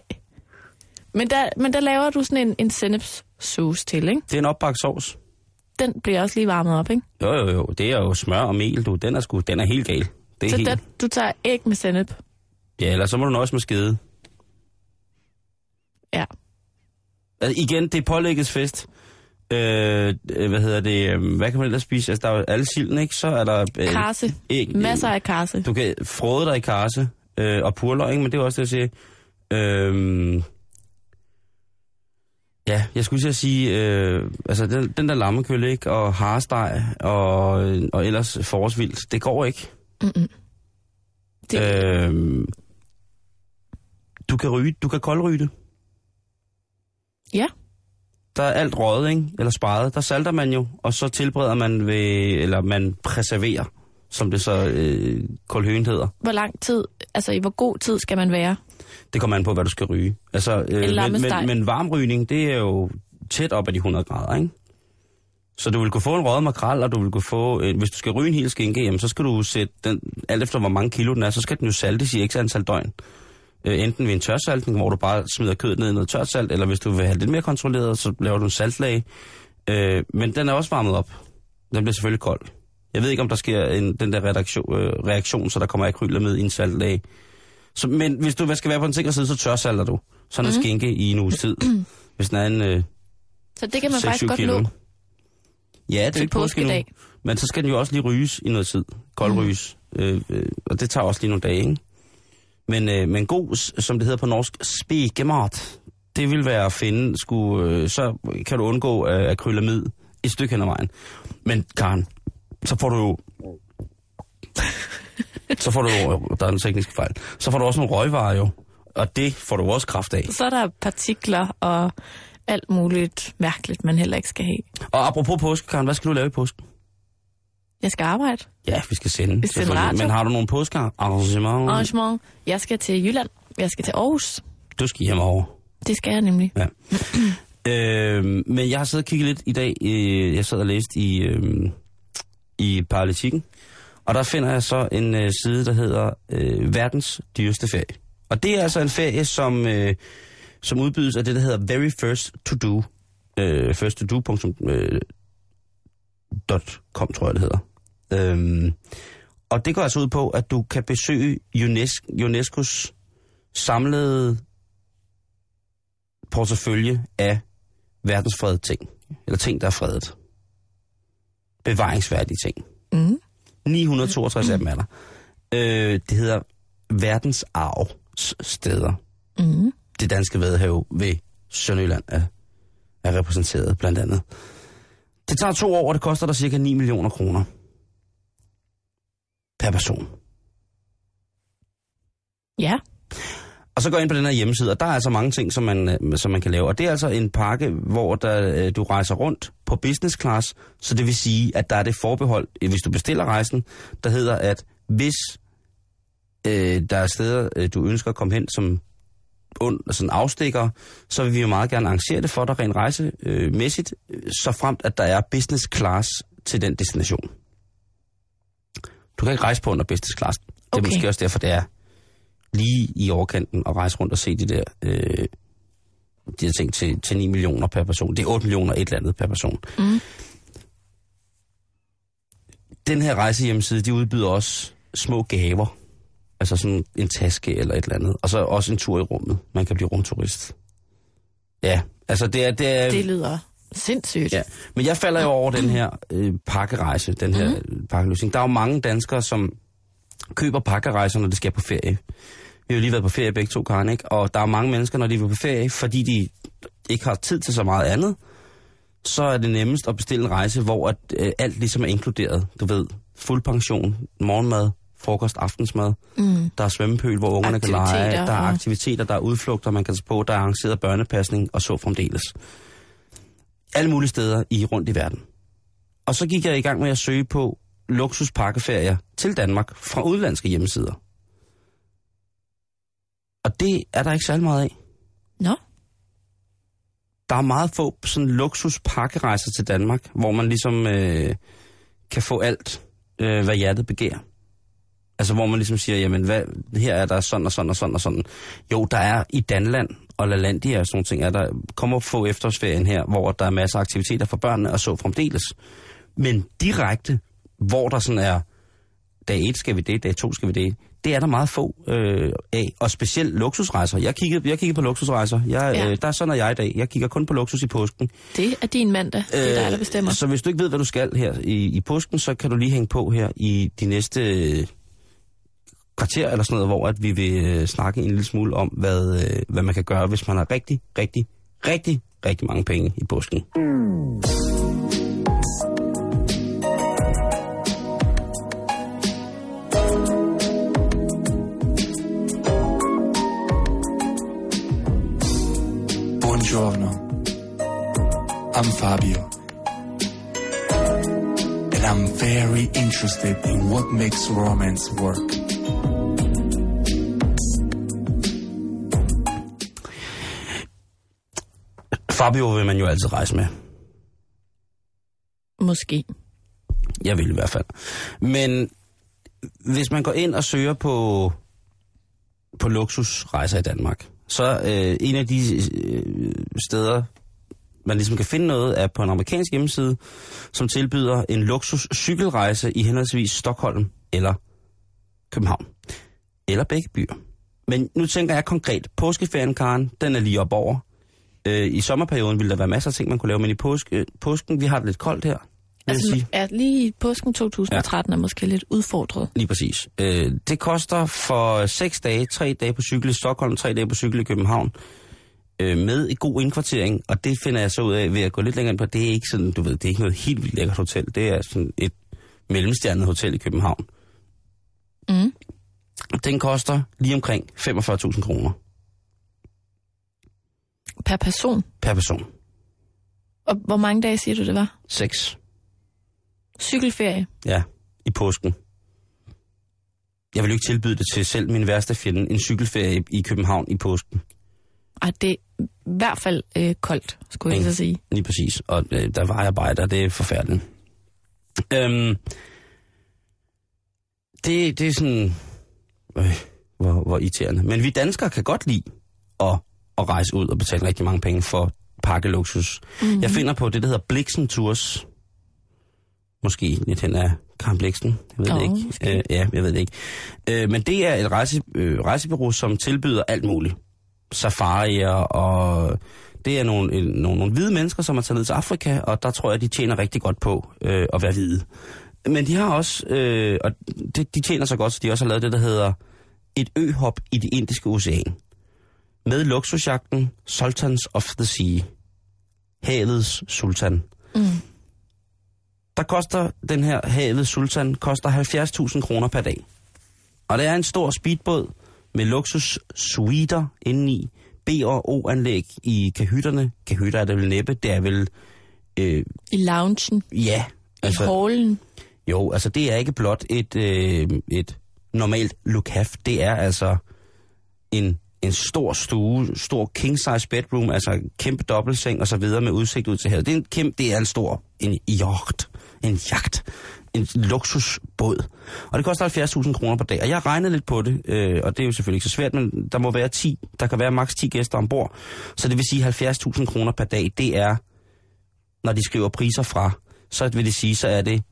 Men der, men der laver du sådan en, en sennepssauce til, ikke? Det er en opbagt sovs. Den bliver også lige varmet op, ikke? Jo, jo, jo. Det er jo smør og mel, du. Den er, sgu, den er helt gal. Det er Så helt... der, du tager æg med sennep. Ja, eller så må du nøjes med skede. Ja. Altså, igen, det er pålæggets fest. Øh, øh, hvad hedder det? øh, Hvad kan man ellers spise? Altså, der er jo alle silden, ikke? Så er der... Øh, Karse. æg, Masser af karse. Du kan frode dig i karse øh, og purløg, ikke? men det er også det, jeg siger. Øh, ja, jeg skulle til at sige, øh, altså den, den der lammekølle, ikke? Og haresteg og, og ellers forårsvildt, det går ikke. Mm-mm. Det, Øh, du kan ryge, du kan koldryge det. Ja. Der er alt røget, ikke? Eller sparet. Der salter man jo, og så tilbereder man ved, eller man preserverer, som det så øh, koldhøen hedder. hvor lang tid, altså i hvor god tid skal man være? Det kommer an på, hvad du skal ryge. Altså, øh, men, men, men varmrygning, det er jo tæt op ad de 100 grader, ikke? Så du vil kunne få en røget makrel, og du vil kunne få, øh, hvis du skal ryge en hel skinke, jamen, så skal du sætte den, alt efter hvor mange kilo den er, så skal den jo saltes i x antal døgn. Øh, enten ved en tørsaltning, hvor du bare smider kødet ned i noget tørt salt, eller hvis du vil have det lidt mere kontrolleret, så laver du en saltlag. Øh, men den er også varmet op. Den bliver selvfølgelig kold. Jeg ved ikke, om der sker en, den der reaktion, øh, reaktion, så der kommer akrylamid i en saltlag. Så, men hvis du skal være på en sikker side, så tørsalter du. Sådan en Mhm. skinke i en uges tid. *clears throat* Hvis den er en øh, Så det kan man 6-7 faktisk godt kilo. nå Ja, det er ikke påske påskedag. Men så skal den jo også lige ryges i noget tid. Koldryges. Mm. Øh, øh, og det tager også lige nogle dage, ikke? Men, øh, men god, som det hedder på norsk, spekemat, det vil være at finde, skulle, øh, så kan du undgå øh, akrylamid et stykke hen ad vejen. Men Karen, så får du jo... *laughs* så får du jo, der er en teknisk fejl, så får du også nogle røgvarer jo. Og det får du også kraft af. Så er der partikler og alt muligt mærkeligt, man heller ikke skal have. Og apropos påske, Karen, hvad skal du lave i påsken? Jeg skal arbejde. Ja, vi skal sende. Vi selvfølgelig. radio. Men har du nogle påskearrangementer? Arrangement. Jeg skal til Jylland. Jeg skal til Aarhus. Du skal hjem over. Det skal jeg nemlig. Ja. *clears throat* øh, men jeg har siddet og kigget lidt i dag. Øh, jeg sad og læste i, øh, i Paralitikken. Og der finder jeg så en øh, side, der hedder øh, Verdens dyreste ferie. Og det er altså en ferie, som, øh, som udbydes af det, der hedder Very First To Do. Øh, first to do. Øh, dot com, tror jeg, det hedder. Øhm, og det går altså ud på, at du kan besøge UNESCO, UNESCO's samlede portefølje af verdensfredede ting. Eller ting, der er fredet. Bevaringsværdige ting. Mm. 962 af dem er der. Øh, det hedder verdensarvssteder. Mm. Det danske Vadehav ved Sønderjylland er, er repræsenteret blandt andet. Det tager to år, og det koster dig cirka 9 millioner kroner. Per person. Ja. Og så går jeg ind på den her hjemmeside, og der er altså mange ting, som man, øh, som man kan lave. Og det er altså en pakke, hvor der, øh, du rejser rundt på business class, så det vil sige, at der er det forbehold, øh, hvis du bestiller rejsen, der hedder, at hvis øh, der er steder, du ønsker at komme hen som und, sådan afstikker, så vil vi jo meget gerne arrangere det for dig rent rejsemæssigt, øh, så fremt at der er business class til den destination. Du kan ikke rejse på under business class. Det er Okay. måske også derfor, det er lige i overkanten at rejse rundt og se de der, øh, de her ting til, til 9 millioner per person. Det er 8 millioner et eller andet per person. Mm. Den her rejsehjemmeside, de udbyder også små gaver. Altså sådan en taske eller et eller andet. Og så også en tur i rummet. Man kan blive rumturist. Ja, altså det er... Det er Det lyder sindssygt. Ja, men jeg falder jo over den her øh, pakkerejse, den her mm. pakkeløsning. Der er jo mange danskere, som køber pakkerejser, når de skal på ferie. Vi har jo lige været på ferie begge to, Karen, ikke? Og der er mange mennesker, når de vil på ferie, fordi de ikke har tid til så meget andet, så er det nemmest at bestille en rejse, hvor at, øh, alt ligesom er inkluderet. Du ved, fuld pension, morgenmad, frokost, aftensmad. Mm. Der er svømmepøl, hvor ungerne kan lege. Der er aktiviteter, der er udflugter, man kan tage på. Der er arrangeret børnepasning og så fremdeles. Alle mulige steder i rundt i verden. Og så gik jeg i gang med at søge på luksuspakkeferier til Danmark fra udlandske hjemmesider. Og det er der ikke særlig meget af. Nå, Der er meget få sådan luksuspakkerejser til Danmark, hvor man ligesom øh, kan få alt, øh, hvad hjertet begærer. Altså hvor man ligesom siger, jamen hvad, her er der sådan og sådan og sådan og sådan. Jo, der er i Danland og LaLandia og sådan nogle ting, er der kommer få efterårsferien her, hvor der er masser af aktiviteter for børnene og så fremdeles. Men direkte, hvor der sådan er, dag 1 skal vi det, dag 2 skal vi det, det er der meget få øh, af, og specielt luksusrejser. Jeg kiggede, jeg kiggede på luksusrejser. Jeg, Ja. øh, der er sådan er jeg i dag. Jeg kigger kun på luksus i påsken. det er din mandag. Det er dig, der bestemmer. Så hvis du ikke ved, hvad du skal her i, i påsken, så kan du lige hænge på her i de næste øh, kvarter eller sådan noget, hvor at vi vil øh, snakke en lille smule om, hvad, øh, hvad man kan gøre, hvis man har rigtig, rigtig, rigtig, rigtig mange penge i busken. Buongiorno. I'm Fabio. And I'm very interested in what makes romance work. Fabio vil man jo altid rejse med. Måske. Jeg vil i hvert fald. Men hvis man går ind og søger på, på luksusrejser i Danmark, så øh, en af de øh, steder, man ligesom kan finde noget, er på en amerikansk hjemmeside, som tilbyder en luksus cykelrejse i henholdsvis Stockholm eller København. Eller begge byer. Men nu tænker jeg konkret, påskeferien, Karen, den er lige op over. Øh, I sommerperioden ville der være masser af ting, man kunne lave, men i påske, påsken, vi har det lidt koldt her. Altså, er lige i påsken 2013 ja. er måske lidt udfordret. Lige præcis. Øh, det koster for 6 dage, 3 dage på cykel i Stockholm, 3 dage på cykel i København, øh, med en god indkvartering, og det finder jeg så ud af ved at gå lidt længere ind på. Det er ikke sådan, du ved, det er ikke noget helt vildt lækkert hotel. Det er sådan et mellemstjernet hotel i København. Mm. Den koster lige omkring 45.000 kroner Per person. per person. Og hvor mange dage siger du, det var? 6. Cykelferie. Ja, i påsken. Jeg vil jo ikke tilbyde det til selv min værste fjende, en cykelferie i København i påsken. Ej, det er i hvert fald øh, koldt, skulle jeg så sige. Lige præcis. Og øh, der var arbejder, det er forfærdeligt. Øhm, det, det er sådan... Øh, hvor, hvor irriterende. Men vi danskere kan godt lide at, at rejse ud og betale rigtig mange penge for pakkeluksus. Mm-hmm. Jeg finder på det, der hedder Bliksen Tours. Måske lidt hen af Karen Bliksen. Jeg ved Nå, det ikke. måske. Øh, ja, jeg ved det ikke. Øh, men det er et rejse, øh, rejsebureau, som tilbyder alt muligt. Safarier og det er nogle, en- nogle, nogle hvide mennesker, som er taget ned til Afrika, og der tror jeg, de tjener rigtig godt på øh, at være hvide. Men de har også, øh, og det, de tjener så godt, så de også har lavet det, der hedder et øhop i det indiske ocean. Med luksusjagten Sultans of the Sea. Havets sultan. Mm. Der koster den her Havets sultan koster 70.000 kroner per dag. Og det er en stor speedbåd med luksus suiter indeni, B- og O-anlæg i kahytterne. Kahytter er det vel næppe, det er vel, øh, I loungen, ja, altså, i hallen. jo, altså det er ikke blot et, øh, et normalt lukaf, det er altså en, en stor stue, stor king size bedroom, altså en kæmpe dobbeltseng og så videre med udsigt ud til havet. Det er en kæmpe, det er en stor, en yacht, en jagt, en luksusbåd. Og det koster 70.000 kroner per dag. Og jeg regnede lidt på det, øh, og det er jo selvfølgelig ikke så svært, men der må være 10, der kan være maks 10 gæster ombord. Så det vil sige 70.000 kroner per dag, det er, når de skriver priser fra, så vil det sige, så er det,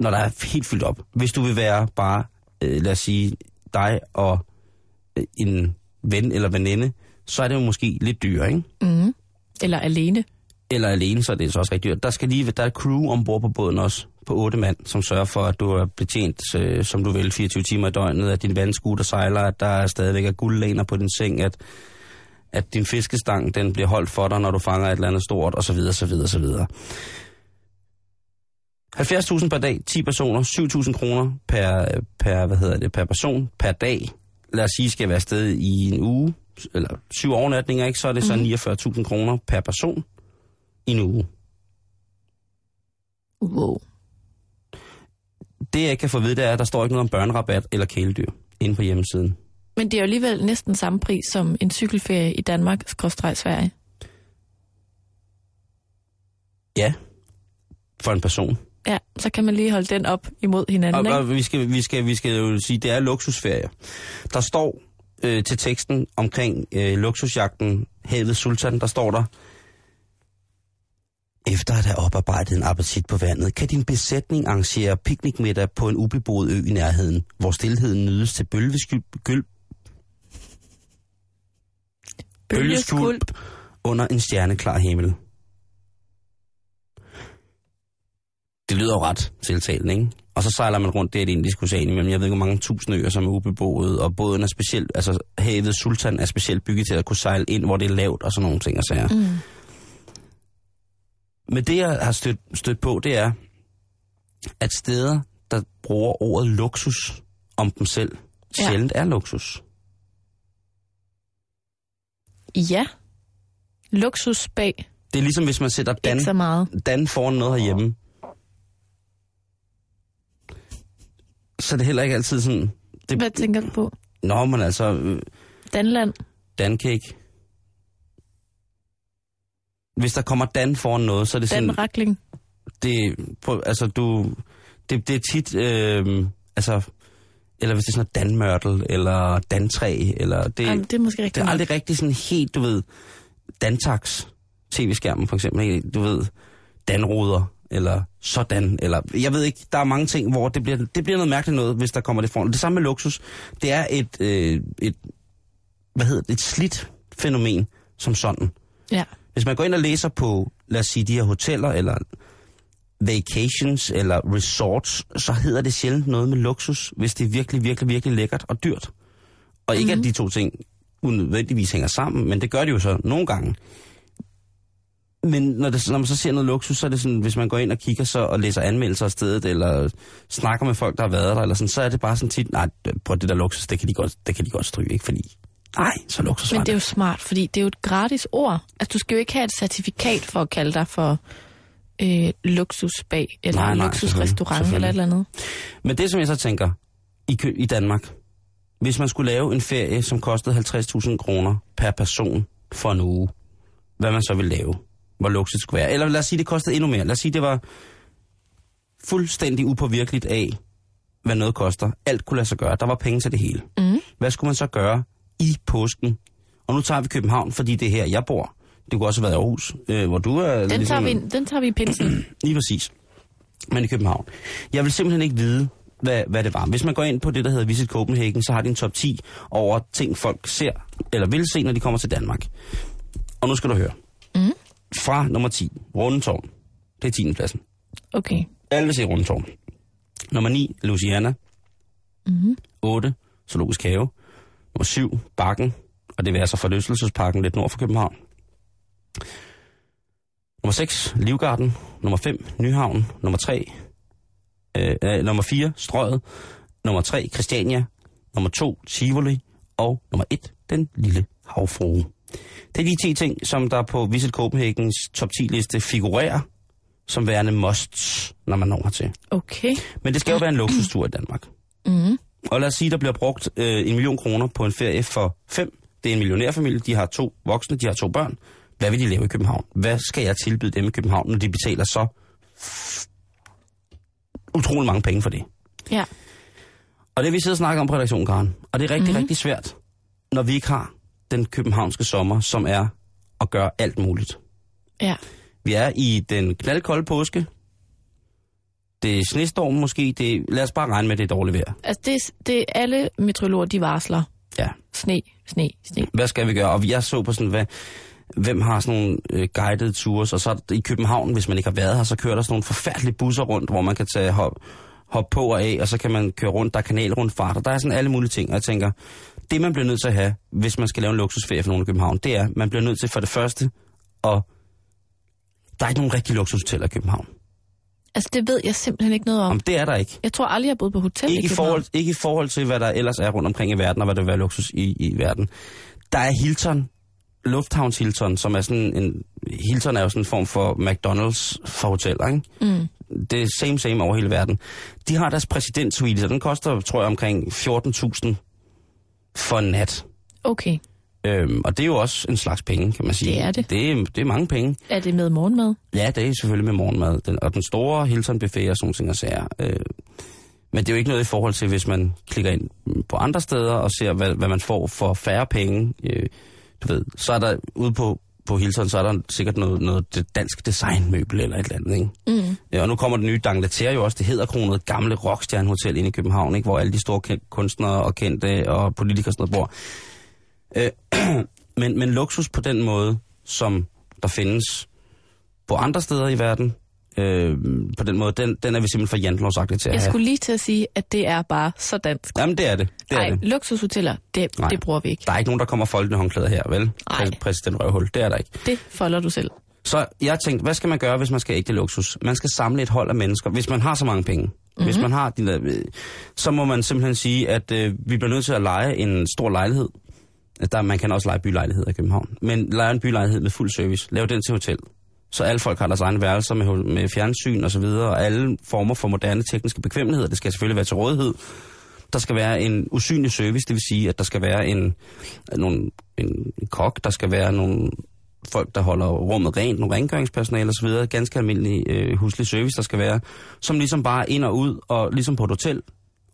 når der er helt fyldt op. Hvis du vil være bare, øh, lad os sige, dig og øh, en ven eller veninde, så er det jo måske lidt dyrere, ikke? Mm. Eller alene. eller alene, så er det så også rigtig dyrt. Der skal lige der er et crew ombord på båden også, på otte mand, som sørger for, at du er betjent, øh, som du vil, 24 timer i døgnet, at din vandskuter sejler, at der er stadigvæk er guldlæner på din seng, at, at din fiskestang, den bliver holdt for dig, når du fanger et eller andet stort, og så videre, så videre, så videre. 70.000 per dag, 10 personer, 7.000 kroner per, per, hvad hedder det, per person, per dag. Lad os sige, skal være afsted i en uge, eller syv overnatninger, ikke? så er det så 49.000 kroner per person i en uge. Wow. Det jeg kan få at vide, det er, at der står ikke noget om børnerabat eller kæledyr inde på hjemmesiden. Men det er jo alligevel næsten samme pris som en cykelferie i Danmark, skråstreg Sverige. Ja, for en person. Så kan man lige holde den op imod hinanden, Og, ikke? og vi, skal, vi, skal, vi skal jo sige, det er luksusferie. Der står øh, til teksten omkring øh, luksusjagten Havet Sultan, der står der, efter at have oparbejdet en appetit på vandet, kan din besætning arrangere piknikmiddag på en ubeboet ø i nærheden, hvor stillheden nydes til bølgeskylp, gøl, bølgeskvulp under en stjerneklar himmel. Det lyder jo ret tiltalende, ikke? Og så sejler man rundt der i det indiske ocean imellem, jeg ved ikke, hvor mange tusind øer, som er ubeboet, og båden er specielt, altså havet Sultan er specielt bygget til at kunne sejle ind, hvor det er lavt, og sådan nogle ting og sager. Mm. Men det, jeg har stødt, stødt på, det er, at steder, der bruger ordet luksus om dem selv, Ja. sjældent er luksus. Ja. Luksus bag. Det er ligesom, hvis man sætter Dan. Dan foran noget herhjemme. Så er det heller ikke altid sådan... Det, Hvad tænker du på? Nå, men altså, øh, Danland. dancake. Hvis der kommer Dan foran noget, så er det sådan... Danrakling. det, prøv, altså du, det, det er tit, øh, altså, eller hvis det er sådan noget danmørtel, eller dantræ, eller det, Jamen, det er måske det rigtigt. er aldrig rigtig sådan helt, du ved, dantax, tv-skærmen for eksempel, du ved, danruder, eller sådan, eller jeg ved ikke, der er mange ting, hvor det bliver, det bliver noget mærkeligt noget, hvis der kommer det foran. Det samme med luksus, det er et, øh, et hvad hedder det, et slidt fænomen som sådan. Ja. Hvis man går ind og læser på, lad os sige, de her hoteller, eller vacations, eller resorts, så hedder det sjældent noget med luksus, hvis det er virkelig, virkelig, virkelig lækkert og dyrt. Og ikke, Mhm. at de to ting unødvendigvis hænger sammen, men det gør de jo så nogle gange. Men når, det, når man så ser noget luksus, så er det sådan, hvis man går ind og kigger så og læser anmeldelser af stedet, eller snakker med folk, der har været der, eller sådan, så er det bare sådan tit, nej, på det der luksus, det kan de godt, det kan de godt stryge, ikke? Fordi, nej, så luksus Men det er jo smart, fordi det er jo et gratis ord. Altså, du skal jo ikke have et certifikat for at kalde dig for øh, luksusbag, eller Nej, nej, luksusrestaurant, selvfølgelig, eller et eller andet. Men det, som jeg så tænker, i, i Danmark, hvis man skulle lave en ferie, som kostede 50.000 kroner per person for en uge, hvad man så ville lave, hvor luksus skulle være. Eller lad os sige, det kostede endnu mere. Lad os sige, det var fuldstændig upåvirkeligt af, hvad noget koster. Alt kunne lade sig gøre. Der var penge til det hele. Mm. Hvad skulle man så gøre i påsken? Og nu tager vi København, fordi det er her, jeg bor. Det kunne også have været Aarhus, øh, hvor du er... Den, tager vi, den tager vi i pinsen. *clears throat* Lige præcis. Men i København. Jeg vil simpelthen ikke vide, hvad, hvad det var. Hvis man går ind på det, der hedder Visit Copenhagen, så har de en top 10 over ting, folk ser, eller vil se, når de kommer til Danmark. Og nu skal du høre. Mm. Fra nummer 10, Rundetårn. Det er 10. pladsen. Okay. Alle vil se Rundetårn. Nummer 9, Louisiana. Mm. 8, Zoologisk Have. Nummer 7, Bakken. Og det vil altså forlystelsesparken lidt nord for København. Nummer 6, Livgarden. Nummer 5, Nyhavn. Nummer 3, øh, øh, nummer 4, Strøget. Nummer 3, Christiania. Nummer 2, Tivoli. Og nummer 1, den lille havfrue. Det er de 10 ting, som der på Visit Copenhagens top 10 liste figurerer som værende musts, når man når hertil. Okay. Men det skal jo være en luksustur i Danmark. Mm. Og lad os sige, der bliver brugt øh, en million kroner på en ferie for fem. Det er en millionærfamilie, de har to voksne, de har to børn. Hvad vil de lave i København? Hvad skal jeg tilbyde dem i København, når de betaler så utrolig mange penge for det? Ja. Og det vi siddet og snakket om på redaktionen, Karen. Og det er rigtig, mm. rigtig svært, når vi ikke har den københavnske sommer, som er at gøre alt muligt. Ja. Vi er i den knaldkolde påske. Det er snestorm måske. Det lad os bare regne med, det er dårligt vejr. Altså, det, er- det er alle meteorologer, de varsler. Ja. Sne, sne, sne. Hvad skal vi gøre? Og jeg så på sådan, hvad, hvem har sådan nogle øh, guided tours, og så i København, hvis man ikke har været her, så kører der sådan nogle forfærdelige busser rundt, hvor man kan tage hop, hop på og af, og så kan man køre rundt, der er kanalrundfart, og der er sådan alle mulige ting, og jeg tænker, det man bliver nødt til at have, hvis man skal lave en luksusferie for nogen i København, det er, man bliver nødt til for det første, og der er ikke nogen rigtige luksushoteller i København. Altså, det ved jeg simpelthen ikke noget om. Om det er der ikke. Jeg tror aldrig, jeg har boet på hotel Ikke i København. forhold, ikke i forhold til, hvad der ellers er rundt omkring i verden, og hvad der vil være luksus i, i verden. Der er Hilton, Lufthavns Hilton, som er sådan en... Hilton er jo sådan en form for McDonald's for hoteller, ikke? Mm. Det er same same over hele verden. De har deres præsidentsuite, og den koster, tror jeg, omkring 14.000 for en nat. Okay. Øhm, og det er jo også en slags penge, kan man sige. Det er det. Det er, det er mange penge. Er det med morgenmad? Ja, det er selvfølgelig med morgenmad. Den, og den store Hilton buffet og sådan ting og sager. Øh, men det er jo ikke noget i forhold til, hvis man klikker ind på andre steder og ser, hvad, hvad man får for færre penge. Øh, du ved, så er der ude på, på Hilton, så er der sikkert noget, noget dansk designmøbel eller et eller andet, ikke? Mm. Ja, og nu kommer det nye Dangleterre jo også, det hedder kronet gamle rockstjernehotel inde i København, ikke? hvor alle de store kunstnere og kendte og politikere sådan noget bor. Øh, *clears throat* men, men luksus på den måde, som der findes på andre steder i verden, øh, på den måde, den, den er vi simpelthen for jantelovsagtige til at Jeg have. skulle lige til at sige, at det er bare så dansk. Jamen, det er det. det, er Nej, det. luksushoteller, det, Nej. det bruger vi ikke. Der er ikke nogen, der kommer folkene håndklæder her, vel? Nej. Præ- Præsident Røvhul, det er der ikke. Det folder du selv. Så jeg tænkte, hvad skal man gøre, hvis man skal ægte luksus? Man skal samle et hold af mennesker, hvis man har så mange penge. Mm-hmm. Hvis man har de der, øh, så må man simpelthen sige, at øh, vi bliver nødt til at lege en stor lejlighed. Der, man kan også lege bylejligheder i København. Men lege en bylejlighed med fuld service. Lav den til hotel. Så alle folk har deres egne værelser med, med fjernsyn og så videre, og alle former for moderne tekniske bekvemmeligheder. Det skal selvfølgelig være til rådighed. Der skal være en usynlig service, det vil sige, at der skal være en, nogle, en, kok, der skal være nogle folk, der holder rummet rent, nogle rengøringspersonale osv., ganske almindelig øh, huslig service, der skal være, som ligesom bare ind og ud, og ligesom på et hotel,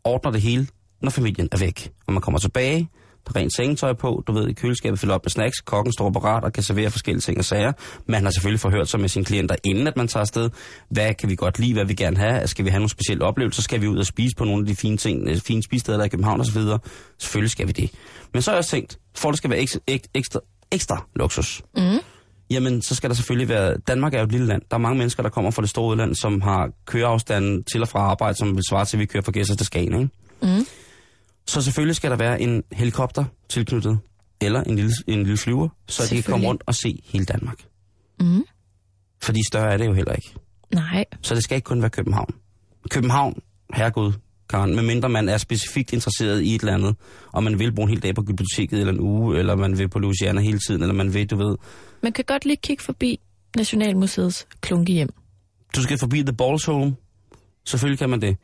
ordner det hele, når familien er væk. Og man kommer tilbage, rent sengetøj på, du ved, i køleskabet fylder op med snacks, kokken står parat og kan servere forskellige ting og sager. Man har selvfølgelig forhørt sig med sine klienter, inden at man tager afsted. Hvad kan vi godt lide, hvad vi gerne have? Skal vi have nogle specielle oplevelser? Skal vi ud og spise på nogle af de fine ting, øh, fine spisesteder, der er i København osv.? Selvfølgelig skal vi det. Men så har jeg også tænkt, for det skal være ekstra, ekstra, ekstra luksus, Mm. Jamen, så skal der selvfølgelig være... Danmark er jo et lille land. Der er mange mennesker, der kommer fra det store udland, som har køreafstanden til og fra arbejde, som vil svare til, at vi kører fra Gæsser til Skagen, ikke? Mm. Så selvfølgelig skal der være en helikopter tilknyttet, eller en lille, en lille flyver, så de kan komme rundt og se hele Danmark. Mm. Fordi større er det jo heller ikke. Nej. Så det skal ikke kun være København. København, herregud, Karen, medmindre man er specifikt interesseret i et eller andet, og man vil bruge en hel dag på biblioteket eller en uge, eller man vil på Louisiana hele tiden, eller man vil, du ved, Man kan godt lige kigge forbi Nationalmuseets klunkehjem. du skal forbi The Balls Home. Selvfølgelig kan man det.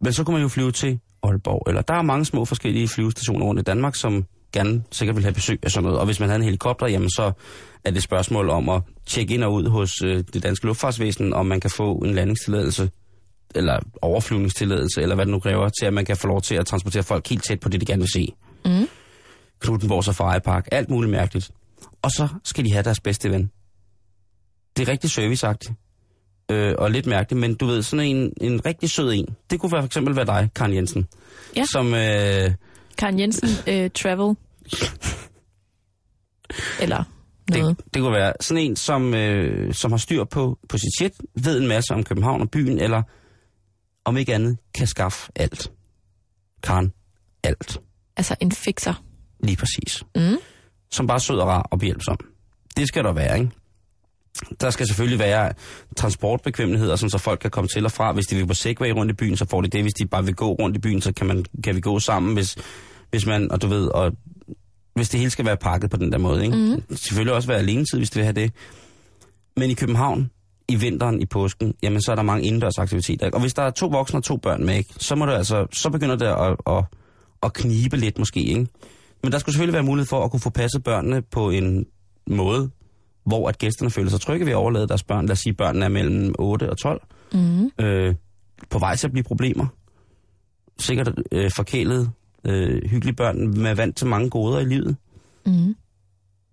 Men så kan man jo flyve til Aalborg. Eller der er mange små forskellige flyvestationer rundt i Danmark, som gerne sikkert vil have besøg af sådan noget. Og hvis man har en helikopter, jamen så er det et spørgsmål om at tjekke ind og ud hos øh, det danske luftfartsvæsen, om man kan få en landingstilladelse eller overflyvningstilladelse, eller hvad det nu kræver, til at man kan få lov til at transportere folk helt tæt på det, de gerne vil se. Mm. Knuttenborg Safari Park, alt muligt mærkeligt. Og så skal de have deres bedste ven. Det er rigtig serviceagtigt. Øh, og lidt mærkeligt, men du ved, sådan en, en rigtig sød en. Det kunne for eksempel være dig, Karen Jensen. Ja. Som, øh, Karen Jensen, øh, Travel. Eller noget. det, det kunne være sådan en, som, øh, som har styr på, på sit shit, ved en masse om København og byen, eller om ikke andet, kan skaffe alt. Karen, alt. Altså en fixer. Lige præcis. Mm. som bare er sød og rar og behjælpsom. Det skal der være, ikke? Der skal selvfølgelig være transportbekvemmeligheder, sådan så folk kan komme til og fra. Hvis de vil på Segway rundt i byen, så får de det. Hvis de bare vil gå rundt i byen, så kan, man, kan vi gå sammen. Hvis, Hvis man, og du ved, og hvis det hele skal være pakket på den der måde, ikke? Mm. Selvfølgelig også være alene tid, hvis det vil have det. Men i København, i vinteren, i påsken, jamen så er der mange indendørsaktiviteter. Ikke? Og hvis der er to voksne og to børn med, ikke, så, må det altså, så begynder det at, at, at knibe lidt måske. Ikke? Men der skulle selvfølgelig være mulighed for at kunne få passet børnene på en måde, hvor at gæsterne føler sig trygge ved at overlade deres børn. Lad os sige, at børnene er mellem 8 og 12. Mm. Øh, på vej til at blive problemer. Sikkert øh, forkælede, øh, hyggelige børn med vant til mange goder i livet. Mm.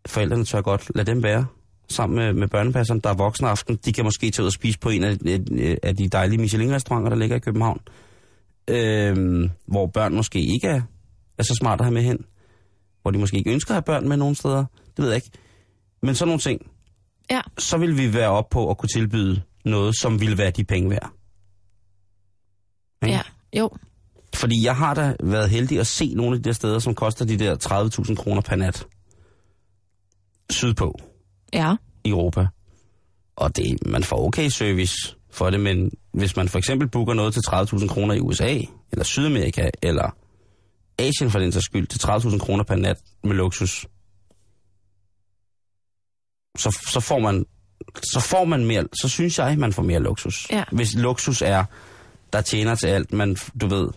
Forældrene tør godt lade dem være sammen med, med børnepasseren, der er voksne aften. De kan måske tage ud og spise på en af, af, af de dejlige Michelin-restauranter, der ligger i København. Øh, hvor børn måske ikke er, er så smart at have med hen. Hvor de måske ikke ønsker at have børn med nogen steder. Det ved jeg ikke. Men sådan nogle ting, Ja. så vil vi være op på at kunne tilbyde noget, som ville være de penge værd. Ikke? Ja, jo. Fordi jeg har da været heldig at se nogle af de der steder, som koster de der 30.000 kroner per nat. Sydpå Ja. i Europa. Og det, man får okay service for det, men hvis man for eksempel booker noget til 30.000 kroner i USA, eller Sydamerika, eller Asien for den sags skyld, til 30.000 kroner per nat med luksus, så, så får man så får man mere, så synes jeg, man får mere luksus. Ja. Hvis luksus er, der tjener til alt, man, du ved,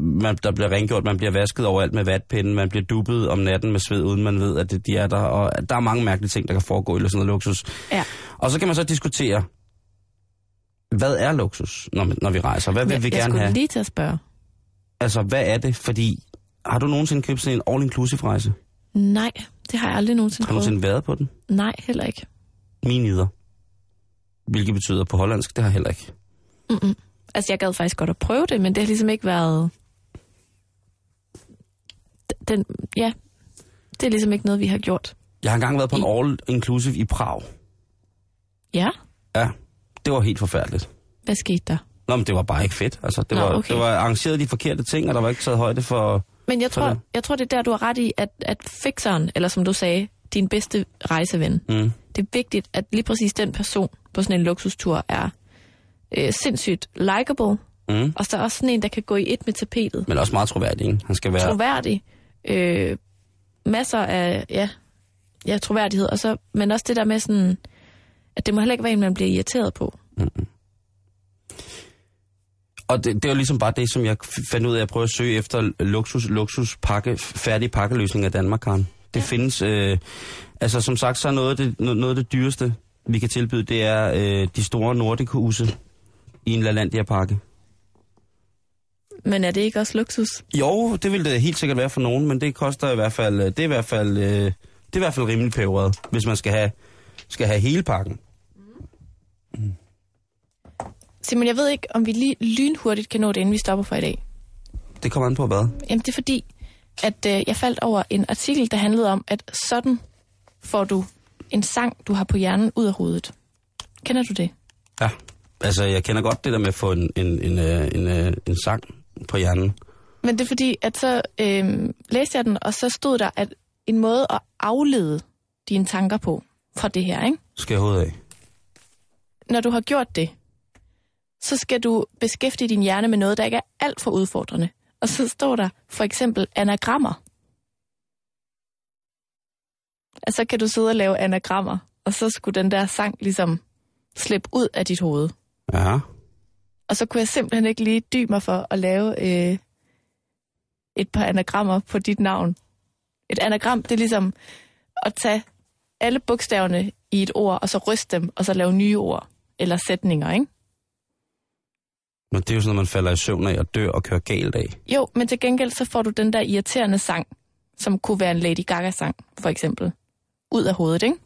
man, der bliver rengjort, man bliver vasket overalt med vatpinden, man bliver dubbet om natten med sved, uden man ved, at det, de er der, og der er mange mærkelige ting, der kan foregå i sådan noget luksus. Ja. Og så kan man så diskutere, hvad er luksus, når, når vi rejser? Hvad vil jeg, vi jeg gerne skulle have? lige til at spørge. Altså, hvad er det? Fordi, har du nogensinde købt sådan en all-inclusive rejse? Nej, det har jeg aldrig nogensinde Har du prøvet. nogensinde været på den? Nej, heller ikke. Min yder. Hvilket betyder på hollandsk, det har jeg heller ikke. Mm-mm. Altså, jeg gad faktisk godt at prøve det, men det har ligesom ikke været... Den, ja, det er ligesom ikke noget, vi har gjort. Jeg har engang været på en all-inclusive i Prag. Ja, Ja, det var helt forfærdeligt. hvad skete der? Nå, men det var bare ikke fedt. Altså, det, Nå, var, okay. det var arrangeret de forkerte ting, og der var ikke taget højde for... Men jeg tror, jeg tror, det er der, du har ret i, at, at fixeren, eller som du sagde, din bedste rejseven, Mm. det er vigtigt, at lige præcis den person på sådan en luksustur er øh, sindssygt likable, Mm. og så er også sådan en, der kan gå i et med tapetet. Men også meget troværdig, ikke? Han skal være... Troværdig. Øh, masser af, ja, ja, troværdighed. Og så, men også det der med sådan, at det må heller ikke være en, man bliver irriteret på. Og det, det er jo ligesom bare det, som jeg fandt ud af at prøve at søge efter luksus, luksus pakke, færdig pakkeløsning af Danmark, Karen. Det ja. findes, øh, altså som sagt, så er noget af det, no- noget af det dyreste, vi kan tilbyde, det er øh, de store Nordic-huse i en LaLandia-pakke. Men er det ikke også luksus? Jo, det vil det helt sikkert være for nogen, men det koster i hvert fald, øh, det er i hvert fald, øh, det er i hvert fald rimelig peberet, hvis man skal have, skal have hele pakken. Simon, jeg ved ikke, om vi lige lynhurtigt kan nå det, inden vi stopper for i dag. Det kommer an på hvad? Jamen, det er fordi, at øh, jeg faldt over en artikel, der handlede om, at sådan får du en sang, du har på hjernen, ud af hovedet. Kender du det? Ja, altså jeg kender godt det der med at få en, en, en, øh, en, øh, en sang på hjernen. Men det er fordi, at så øh, læste jeg den, og så stod der, at en måde at aflede dine tanker på fra det her, ikke? Skal jeg hovedet af? Når du har gjort det, så skal du beskæftige din hjerne med noget, der ikke er alt for udfordrende. Og så står der for eksempel anagrammer. Og så kan du sidde og lave anagrammer, og så skulle den der sang ligesom slippe ud af dit hoved. Ja. Og så kunne jeg simpelthen ikke lige dybe mig for at lave øh, et par anagrammer på dit navn. Et anagram, det er ligesom at tage alle bogstaverne i et ord, og så ryste dem, og så lave nye ord eller sætninger, ikke? Men det er jo sådan, at man falder i søvn af og dør og kører galt af. Jo, men til gengæld så får du den der irriterende sang, som kunne være en Lady Gaga-sang, for eksempel, ud af hovedet, ikke?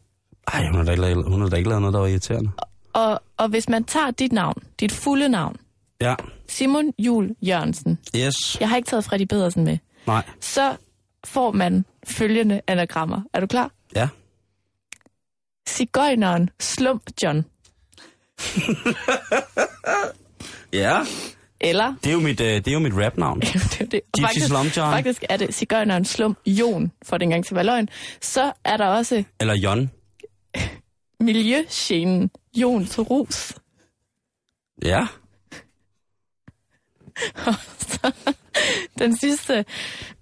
Ej, hun har da ikke hun har da ikke lavet noget, der var irriterende. Og, og hvis man tager dit navn, dit fulde navn, Ja. Simon Jul Jørgensen, Yes. jeg har ikke taget Freddy Pedersen med, Nej. så får man følgende anagrammer. Er du klar? Ja. Sigøjneren Slump John. *laughs* Ja. Eller, Det er jo mit, øh, det er jo mit rapnavn. *laughs* det er det. Og Gypsy faktisk, Slum John. faktisk er det Sigøjneren Slum Jon, for den gang til løgn. Så er der også Eller Jon. *laughs* Miljøgenen Jon Torus. *laughs* Den sidste.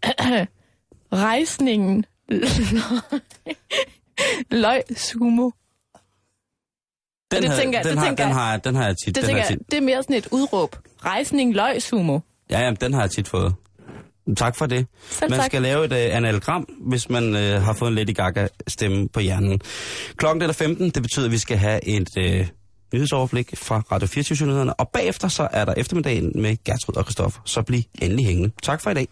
*clears throat* Rejsningen. Løg sumo. Den, det tænker jeg- den, det har, tænker den, har, den har jeg tit. Det den tænker tit. det er mere sådan et udråb. Rejsning løg sumo. Ja, jamen, den har jeg tit fået. Tak for det. Selv man tak. skal lave et uh, analgram, hvis man uh, har fået en Lady Gaga-stemme på hjernen. Klokken er 15, det betyder, at vi skal have et uh, nyhedsoverblik fra Radio 24 nyhederne og bagefter så er der eftermiddagen med Gertrud og Christoffer. Så bliv endelig hængende. Tak for i dag.